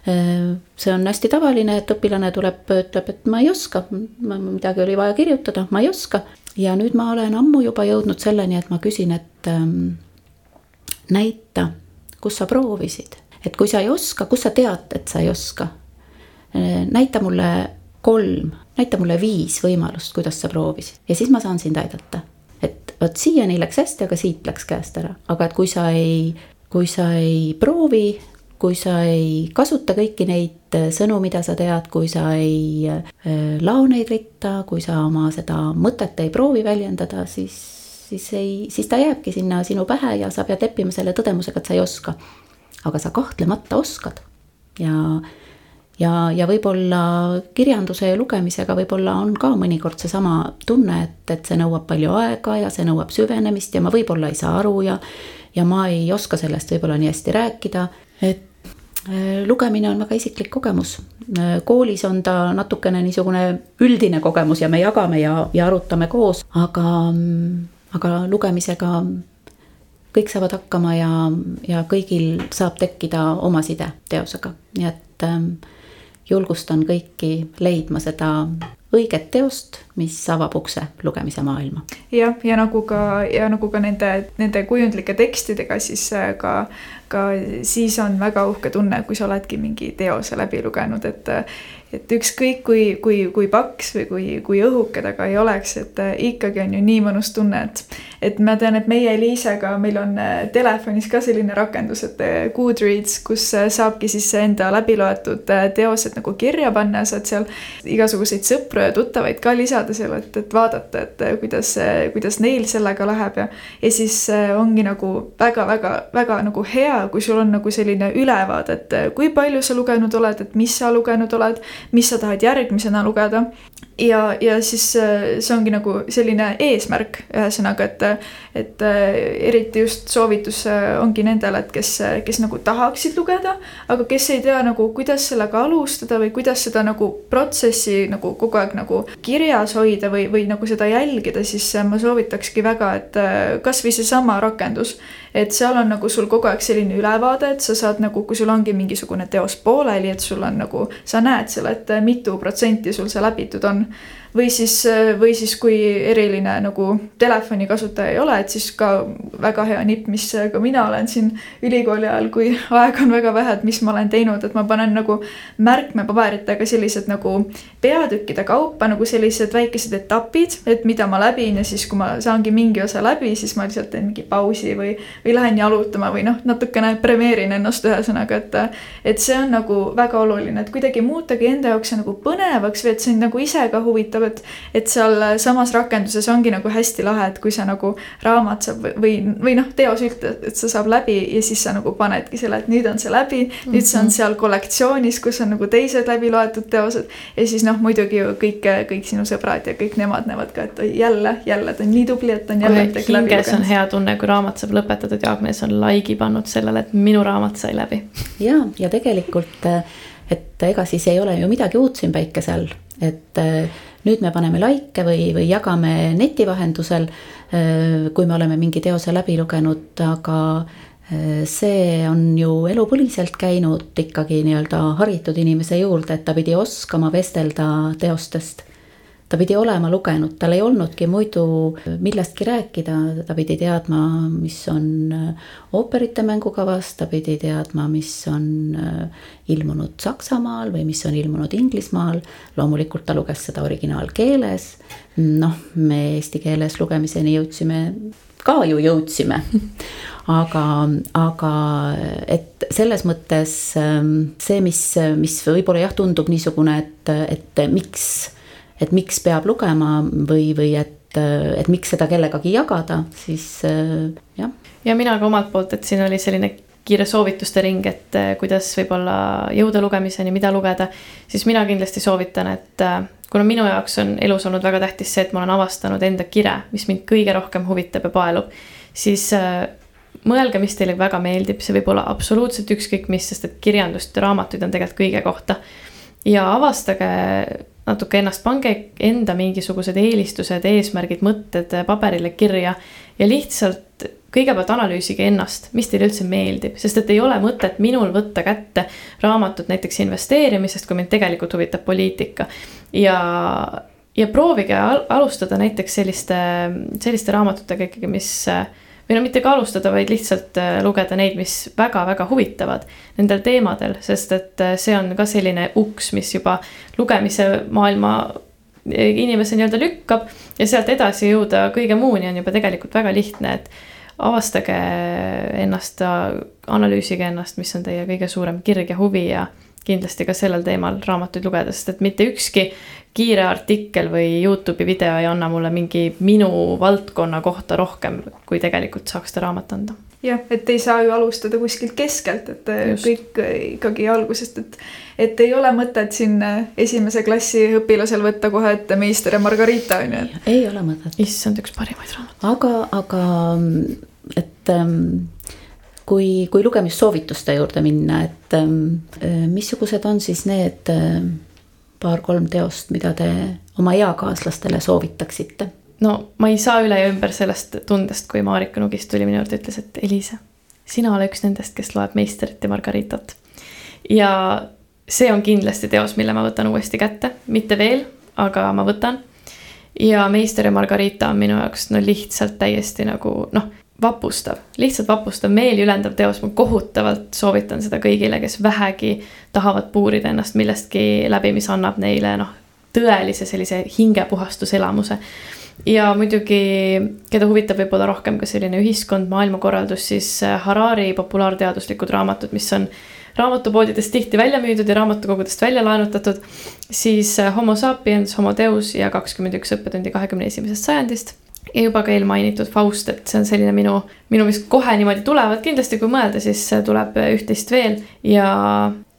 ehm, see on hästi tavaline, et õpilane tuleb, ütleb, et ma ei oska, midagi oli vaja kirjutada, ma ei oska ja nüüd ma olen ammu juba jõudnud selleni, et ma küsin, et ähm, näita, kus sa proovisid, et kui sa ei oska, kus sa tead, et sa ei oska. Äh, näita mulle kolm, näita mulle viis võimalust, kuidas sa proovisid ja siis ma saan sind aidata. et vot siiani läks hästi, aga siit läks käest ära, aga et kui sa ei, kui sa ei proovi, kui sa ei kasuta kõiki neid äh, sõnu, mida sa tead, kui sa ei äh, lao neid ritta, kui sa oma seda mõtet ei proovi väljendada, siis, siis ei, siis ta jääbki sinna sinu pähe ja sa pead leppima selle tõdemusega, et sa ei oska. aga sa kahtlemata oskad ja, ja, ja võib-olla kirjanduse ja lugemisega võib-olla on ka mõnikord seesama tunne, et, et see nõuab palju aega ja see nõuab süvenemist ja ma võib-olla ei saa aru ja ja ma ei oska sellest võib-olla nii hästi rääkida, et lugemine on väga isiklik kogemus. Äh, koolis on ta natukene niisugune üldine kogemus ja me jagame ja, ja arutame koos, aga, aga lugemisega kõik saavad hakkama ja, ja kõigil saab tekkida oma side teosega, nii et ähm, julgustan kõiki leidma seda õiget teost, mis avab ukse lugemise maailma. jah, ja nagu ka ja nagu ka nende, nende kujundlike tekstidega, siis äh, ka, ka siis on väga uhke tunne, kui sa oledki mingi teose läbi lugenud, et et ükskõik kui, kui, kui paks või kui, kui õhuke ta ka ei oleks, et äh, ikkagi on ju nii mõnus tunne, et et ma tean, et meie Eliisega, meil on äh, telefonis ka selline rakendus, et äh, Goodreads, kus saabki siis enda läbiloetud teosed nagu kirja panna, saad seal igasuguseid sõpru ja tuttavaid ka lisada seal, et, et vaadata, et kuidas, kuidas neil sellega läheb ja ja siis ongi nagu väga-väga-väga nagu hea, kui sul on nagu selline ülevaade, et kui palju sa lugenud oled, et mis sa lugenud oled mis sa tahad järgmisena lugeda. ja, ja siis äh, see ongi nagu selline eesmärk, ühesõnaga, et, et äh, eriti just soovitus äh, ongi nendele, et kes, kes nagu tahaksid lugeda, aga kes ei tea nagu, kuidas sellega alustada või kuidas seda nagu protsessi nagu kogu aeg nagu kirjas hoida või, või nagu seda jälgida, siis ma soovitakski väga, et kasvõi seesama rakendus et seal on nagu sul kogu aeg selline ülevaade, et sa saad nagu, kui sul ongi mingisugune teos pooleli, et sul on nagu, sa näed seal, et mitu protsenti sul see läbitud on või siis, või siis kui eriline nagu telefoni kasutaja ei ole, et siis ka väga hea nipp, mis ka mina olen siin ülikooli ajal, kui aega on väga vähe, et mis ma olen teinud, et ma panen nagu märkmepaberitega sellised nagu peatükkide kaupa nagu sellised väikesed etapid, et mida ma läbin ja siis, kui ma saangi mingi osa läbi, siis ma lihtsalt teen mingi pausi või, või lähen jalutama või noh, natukene premeerin ennast ühesõnaga, et et see on nagu väga oluline, et kuidagi muutagi enda jaoks nagu põnevaks või et sind nagu ise ka huvitab et, et sealsamas rakenduses ongi nagu hästi lahe, et kui sa nagu raamat saab või, või, noh, teos ütleb, et see saab läbi ja siis sa nagu panedki selle, et nüüd on see läbi mm, -hmm. nüüd see on mhm. seal kollektsioonis, kus on nagu teised läbi loetud teosed. ja siis noh, muidugi ju kõik, kõik sinu sõbrad ja kõik nemad näevad ka, et jälle, jälle ta on nii tubli, et ta on jälle midagi läbi lugenud. on hea tunne, kui raamat saab lõpetatud ja Agnes on like'i pannud sellele, et minu raamat sai läbi. ja, ja tegelikult et ega siis ei ole ju midagi uut siin päikese all, et nüüd me paneme likee või, või jagame neti vahendusel, äh, kui me oleme mingi teose läbi lugenud, aga see on ju elupõliselt käinud ikkagi nii-öelda haritud inimese juurde, et ta pidi oskama vestelda teostest ta pidi olema lugenud, tal ei olnudki muidu millestki rääkida, ta pidi teadma, mis on äh, ooperite mängukavas, ta pidi teadma, mis on äh, ilmunud Saksamaal või mis on ilmunud Inglismaal. loomulikult ta luges seda originaalkeeles. noh, me eesti keeles lugemiseni jõudsime, ka ju jõudsime aga, aga et selles mõttes ähm, see, mis, mis võib-olla jah, tundub niisugune, et, et miks et miks peab lugema või, või et, et miks seda kellegagi jagada, siis jah. ja mina ka omalt poolt, et siin oli selline kiire soovituste ring, et eh, kuidas võib-olla jõuda lugemiseni, mida lugeda, siis mina kindlasti soovitan, et eh, kuna minu jaoks on elus olnud väga tähtis see, et ma olen avastanud enda kire, mis mind kõige rohkem huvitab ja paelub, siis eh, mõelge, mis teile väga meeldib, see võib olla absoluutselt ükskõik mis, sest et kirjandust ja raamatuid on tegelikult kõige kohta. ja avastage natuke ennast, pange enda mingisugused eelistused, eesmärgid, mõtted paberile kirja ja lihtsalt kõigepealt analüüsige ennast, mis teile üldse meeldib, sest et ei ole mõtet minul võtta kätte raamatut näiteks investeerimisest, kui mind tegelikult huvitab poliitika. ja, ja proovige alustada näiteks selliste, selliste raamatutega ikkagi, mis või no mitte ka alustada, vaid lihtsalt äh, lugeda neid, mis väga-väga huvitavad nendel teemadel, sest et äh, see on ka selline uks, mis juba lugemise maailma äh, inimese nii-öelda lükkab ja sealt edasi jõuda kõige muuni on juba tegelikult väga lihtne, et avastage ennast, analüüsige ennast, mis on teie kõige suurem kirg ja huvi ja kindlasti ka sellel teemal raamatuid lugeda, sest et mitte ükski kiire artikkel või Youtube'i video ei anna mulle mingi minu valdkonna kohta rohkem, kui tegelikult saaks ta raamat anda. jah, et ei saa ju alustada kuskilt keskelt, et äh, Just. kõik äh, ikkagi algusest, et et ei ole mõtet siin äh, esimese klassi õpilasel võtta kohe ette Meister ja Margarita on ju. ei ole mõtet. issand, üks parimaid raamatuid. aga, aga et ähm, kui, kui lugemissoovituste juurde minna, et ähm, missugused on siis need äh, paar-kolm teost, mida te oma eakaaslastele soovitaksite? no ma ei saa üle ja ümber sellest tundest, kui Marika Nugist tuli minu juurde, ütles, et Eliise, sina ole üks nendest, kes loeb Meisterit ja Margaritat. ja see on kindlasti teos, mille ma võtan uuesti kätte, mitte veel, aga ma võtan. ja Meister ja Margarita on minu jaoks no lihtsalt täiesti nagu noh, vapustav, lihtsalt vapustav, meeliülendav teos, ma kohutavalt soovitan seda kõigile, kes vähegi tahavad puurida ennast millestki läbi, mis annab neile noh, tõelise sellise hingepuhastuselamuse. ja muidugi, keda huvitab võib-olla rohkem ka selline ühiskond, maailmakorraldus, siis Harari populaarteaduslikud raamatud, mis on raamatupoodidest tihti välja müüdud ja raamatukogudest välja laenutatud, siis Homo sapiens, Homo deus ja kakskümmend üks õppetundi kahekümne esimesest sajandist ja juba ka eelmainitud Faust, et see on selline minu, minu, mis kohe niimoodi tulevad, kindlasti kui mõelda, siis tuleb üht-teist veel ja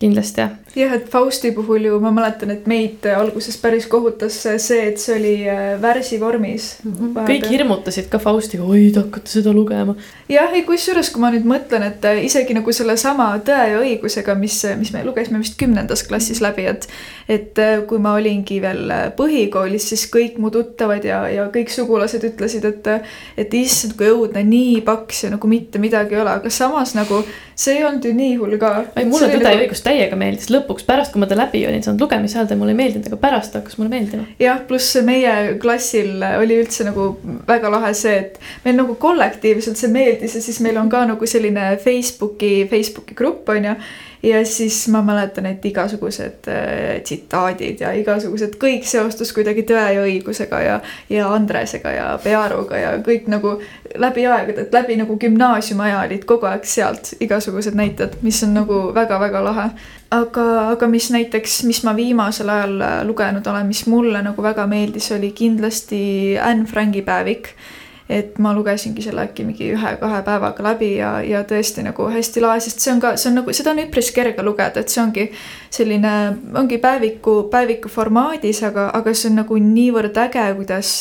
kindlasti jah. Jah, et Fausti puhul ju ma mäletan, et meid alguses päris kohutas see, et see oli äh, värsi vormis mm. -hmm. kõik hirmutasid ka Faustiga, oi te hakkate seda lugema. jah, ei kusjuures, kui ma nüüd mõtlen, et äh, isegi nagu sellesama Tõe ja õigusega, mis, mis me lugesime vist kümnendas klassis läbi, et et äh, kui ma olingi veel põhikoolis, siis kõik mu tuttavad ja, ja kõik sugulased ütlesid, et et issand, kui õudne, nii paks ja nagu mitte midagi ei ole, aga samas nagu see ei olnud ju nii hull ka. ei, mulle Tõde ja nagu õigus täiega meeldis, lõpuks pärast, kui ma ta läbi olin saanud lugemise ajal, ta mulle ei meeldinud, aga pärast hakkas mulle meeldima. jah, pluss meie klassil oli üldse nagu väga lahe see, et meil nagu kollektiivselt see meeldis ja siis meil on ka nagu selline Facebooki, Facebooki grupp on ju ja siis ma mäletan, et igasugused äh, tsitaadid ja igasugused, kõik seostus kuidagi Tõe ja õigusega ja, ja Andresega ja Pearuga ja kõik nagu läbi aegade, et läbi nagu gümnaasiumiaja olid kogu aeg sealt igasugused näited, mis on nagu väga-väga lahe. aga, aga mis näiteks, mis ma viimasel ajal lugenud olen, mis mulle nagu väga meeldis, oli kindlasti Anne Franki päevik et ma lugesingi selle äkki mingi ühe-kahe päevaga läbi ja, ja tõesti nagu hästi lahe, sest see on ka, see on nagu, seda on üpris kerge lugeda, et see ongi selline, ongi päeviku, päeviku formaadis, aga, aga see on nagu niivõrd äge, kuidas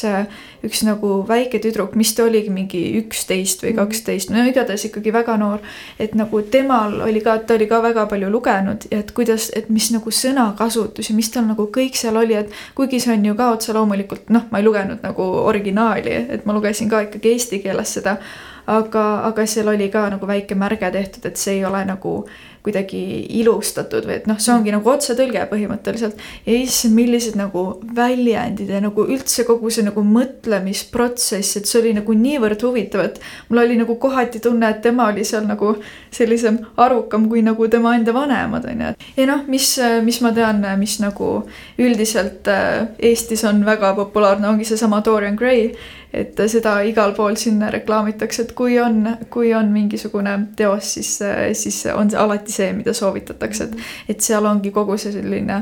üks nagu väike tüdruk, mis ta oligi, mingi üksteist või mhm. kaksteist, no igatahes ikkagi väga noor. et nagu temal oli ka, ta oli ka väga palju lugenud ja et kuidas, et mis nagu sõnakasutus ja mis tal nagu kõik seal oli, et kuigi see on ju ka otse loomulikult noh, ma ei lugenud nagu originaali, et ma lugesin ka ikkagi eesti keeles seda aga, aga seal oli ka nagu väike märge tehtud, et see ei ole nagu kuidagi ilustatud või et noh, see ongi nagu otsetõlge põhimõtteliselt. ja issand, millised nagu väljendid ja nagu üldse kogu see nagu mõtlemisprotsess, et see oli nagu niivõrd huvitav, et mul oli nagu kohati tunne, et tema oli seal nagu sellisem arukam kui nagu tema enda vanemad, on ju. ja noh, mis, mis ma tean, mis nagu üldiselt äh, Eestis on väga populaarne, ongi seesama Dorian Gray et seda igal pool siin reklaamitakse, et kui on, kui on mingisugune teos, siis, siis on see alati see, mida soovitatakse, et, et seal ongi kogu see selline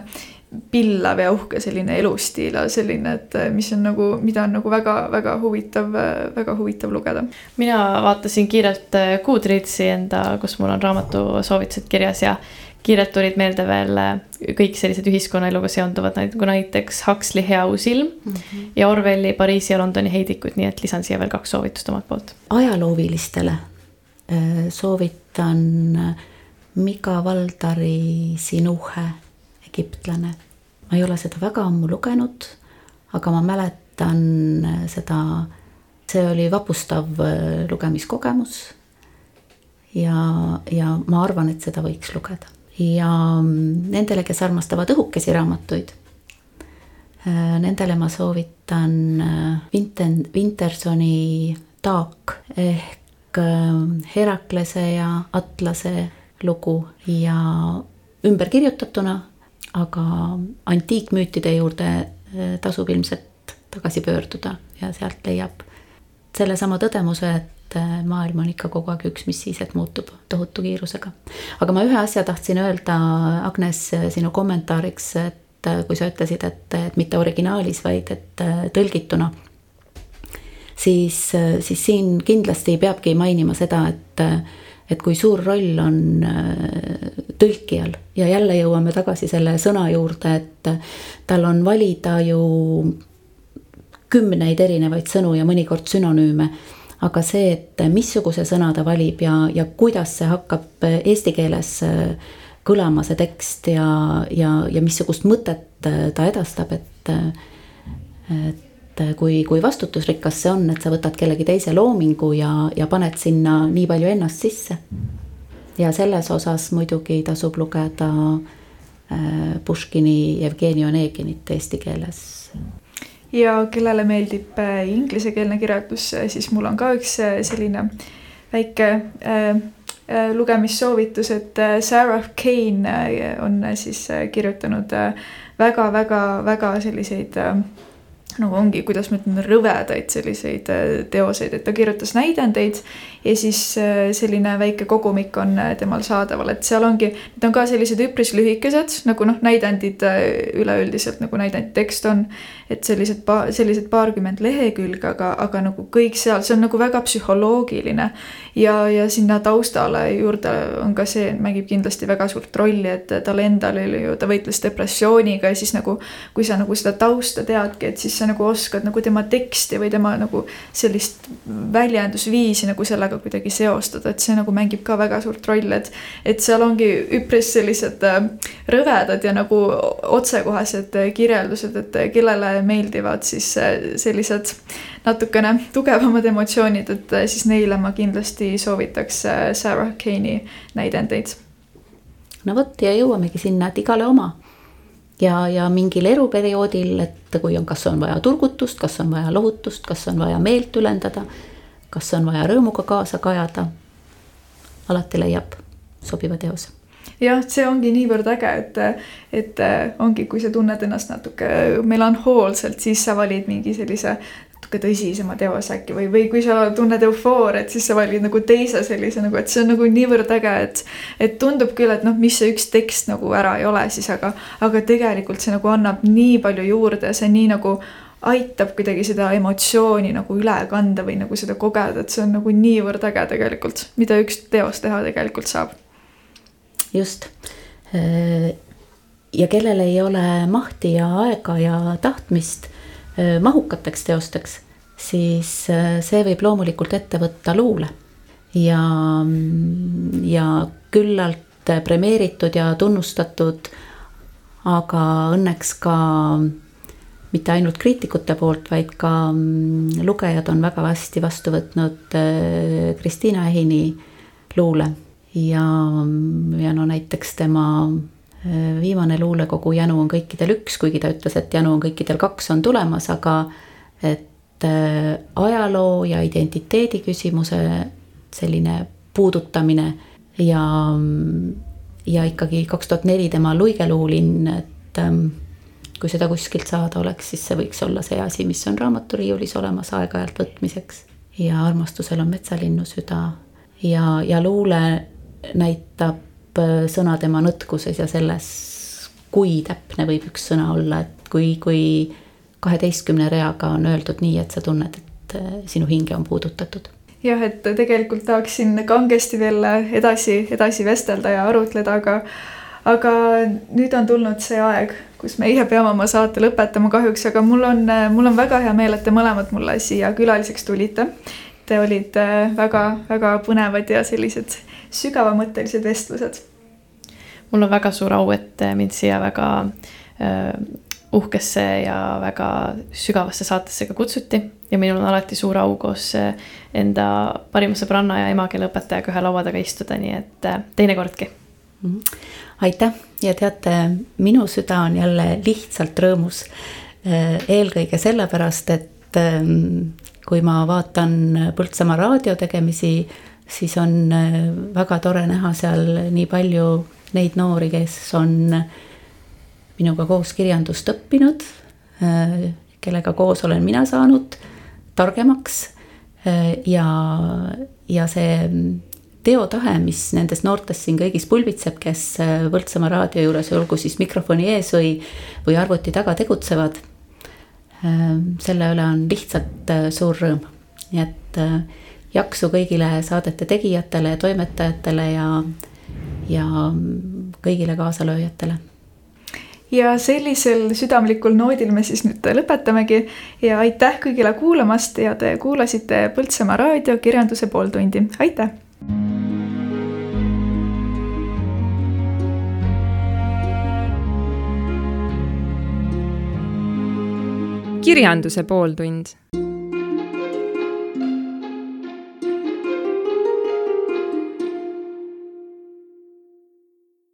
pillav ja uhke selline elustiil selline, et mis on nagu, mida on nagu väga-väga huvitav, väga huvitav lugeda. mina vaatasin kiirelt Goodreadsi enda, kus mul on raamatusoovitused kirjas ja kiirelt tulid meelde veel äh, kõik sellised ühiskonnaeluga seonduvad, nagu näiteks Huxley Hea uus ilm mm -hmm. ja Orwelli Pariisi ja Londoni heidikud, nii et lisan siia veel kaks soovitust omalt poolt. ajaloovilistele äh, soovitan äh, Mika Valdari Sinuhe, egiptlane. ma ei ole seda väga ammu lugenud, aga ma mäletan seda, see oli vapustav lugemiskogemus ja, ja ma arvan, et seda võiks lugeda ja nendele, kes armastavad õhukesi raamatuid, äh, nendele ma soovitan Vinten-, äh, Wintersoni Taak ehk äh, Heraklase ja Atlase lugu ja ümberkirjutatuna, aga antiikmüütide juurde tasub ilmselt tagasi pöörduda ja sealt leiab sellesama tõdemuse, et et äh, maailm on ikka kogu aeg üks, mis siis, et muutub tohutu kiirusega. aga ma ühe asja tahtsin öelda, Agnes, sinu kommentaariks, et äh, kui sa ütlesid, et, et mitte originaalis, vaid et äh, tõlgituna, siis, siis siin kindlasti peabki mainima seda, et et kui suur roll on tõlkijal ja jälle jõuame tagasi selle sõna juurde, et tal on valida ju kümneid erinevaid sõnu ja mõnikord sünonüüme aga see, et missuguse sõna ta valib ja, ja kuidas see hakkab eesti keeles äh, kõlama, see tekst ja, ja, ja missugust mõtet äh, ta edastab, et, äh, et kui, kui vastutusrikas see on, et sa võtad kellegi teise loomingu ja, ja paned sinna nii palju ennast sisse. ja selles osas muidugi tasub lugeda Puškini Jevgeni Oneginit eesti keeles ja kellele meeldib äh, inglisekeelne kirjandus, äh, siis mul on ka üks äh, selline väike lugemissoovitus, et Sarah Kane on siis kirjutanud väga-väga-väga selliseid äh, nagu ongi, kuidas ma ütlen, rõvedaid selliseid teoseid, et ta kirjutas näidendeid ja siis selline väike kogumik on temal saadaval, et seal ongi, need on ka sellised üpris lühikesed nagu noh, näidendid üleüldiselt nagu näidend tekst on et sellised pa-, sellised paarkümmend lehekülge, aga, aga nagu kõik seal, see on nagu väga psühholoogiline. Ja, ja sinna taustale juurde on ka see, mängib kindlasti väga suurt rolli, et tal endal oli ju, ta võitles depressiooniga ja siis nagu kui sa nagu seda tausta teadki, et siis sa nagu oskad nagu tema teksti või tema nagu sellist väljendusviisi nagu sellega kuidagi seostada, et see nagu mängib ka väga suurt rolli, et et seal ongi üpris sellised äh, rõvedad ja nagu otsekohesed kirjeldused, et kellele meeldivad siis äh, sellised natukene tugevamad emotsioonid, et äh, siis neile ma kindlasti soovitaks äh, Sarah Kane'i näidendeid. no vot ja jõuamegi sinna, et igale oma ja, ja mingil eluperioodil, et kui on, kas on vaja turgutust, kas on vaja lohutust, kas on vaja meelt ülendada, kas on vaja rõõmuga kaasa kajada. alati leiab sobiva teose jah, see ongi niivõrd äge, et, et ongi, kui sa tunned ennast natuke melanhoolselt, siis sa valid mingi sellise natuke tõsisema teose äkki või, või kui sa tunned eufooriat, siis sa valid nagu teise sellise nagu, et see on nagu niivõrd äge, et. et tundub küll, et noh, mis see üks tekst nagu ära ei ole siis, aga, aga tegelikult see nagu annab nii palju juurde see nii nagu aitab kuidagi seda emotsiooni nagu üle kanda või nagu seda kogeda, et see on nagu niivõrd äge tegelikult, mida üks teos teha tegelikult saab just. ja kellel ei ole mahti ja aega ja tahtmist mahukateks teosteks, siis see võib loomulikult ette võtta luule. ja, ja küllalt premeeritud ja tunnustatud, aga õnneks ka mitte ainult kriitikute poolt, vaid ka mm, lugejad on väga hästi vastu võtnud Kristiina Ehini luule ja, ja no näiteks tema viimane luulekogu Janu on kõikidel üks, kuigi ta ütles, et Janu on kõikidel kaks, on tulemas, aga et ajaloo ja identiteedi küsimuse selline puudutamine ja, ja ikkagi kaks tuhat neli tema Luigeluu linn, et ähm, kui seda kuskilt saada oleks, siis see võiks olla see asi, mis on raamaturiiulis olemas aeg-ajalt võtmiseks. ja armastusel on metsalinnu süda ja, ja luule näitab äh, sõna tema nõtkuses ja selles, kui täpne võib üks sõna olla, et kui, kui kaheteistkümne reaga on öeldud nii, et sa tunned, et äh, sinu hinge on puudutatud jah, et tegelikult tahaksin kangesti veel edasi, edasi vestelda ja arutleda, aga aga nüüd on tulnud see aeg, kus meie peame oma saate lõpetama kahjuks, aga mul on, mul on väga hea meel, et te mõlemad mulle siia külaliseks tulite. Te olite väga-väga põnevad ja sellised sügavamõttelised vestlused. mul on väga suur au, et mind siia väga äh, uhkesse ja väga sügavasse saatesse ka kutsuti ja minul on alati suur au koos äh, enda parima sõbranna ja emakeeleõpetajaga ühe laua taga istuda, nii et äh, teinekordki mm. -hmm. aitäh ja teate, minu süda on jälle lihtsalt rõõmus. Äh, eelkõige sellepärast, et ähm, kui ma vaatan Põltsamaa raadio tegemisi, siis on väga tore näha seal nii palju neid noori, kes on äh, minuga koos kirjandust õppinud, äh, kellega koos olen mina saanud targemaks äh, ja, ja see teotahe, mis nendes noortes siin kõigis pulbitseb, kes äh, Võltsamaa raadio juures, olgu siis mikrofoni ees või, või arvuti taga tegutsevad. Selle üle on lihtsalt suur rõõm, nii et jaksu kõigile saadete tegijatele ja toimetajatele ja, ja kõigile kaasalööjatele. Ja sellisel südamlikul noodil me siis nüüd lõpetamegi. Ja aitäh kõigile kuulamast ja te kuulasite Põltsamaa raadio kirjanduse pooltundi, aitäh. Kirjanduse pooltund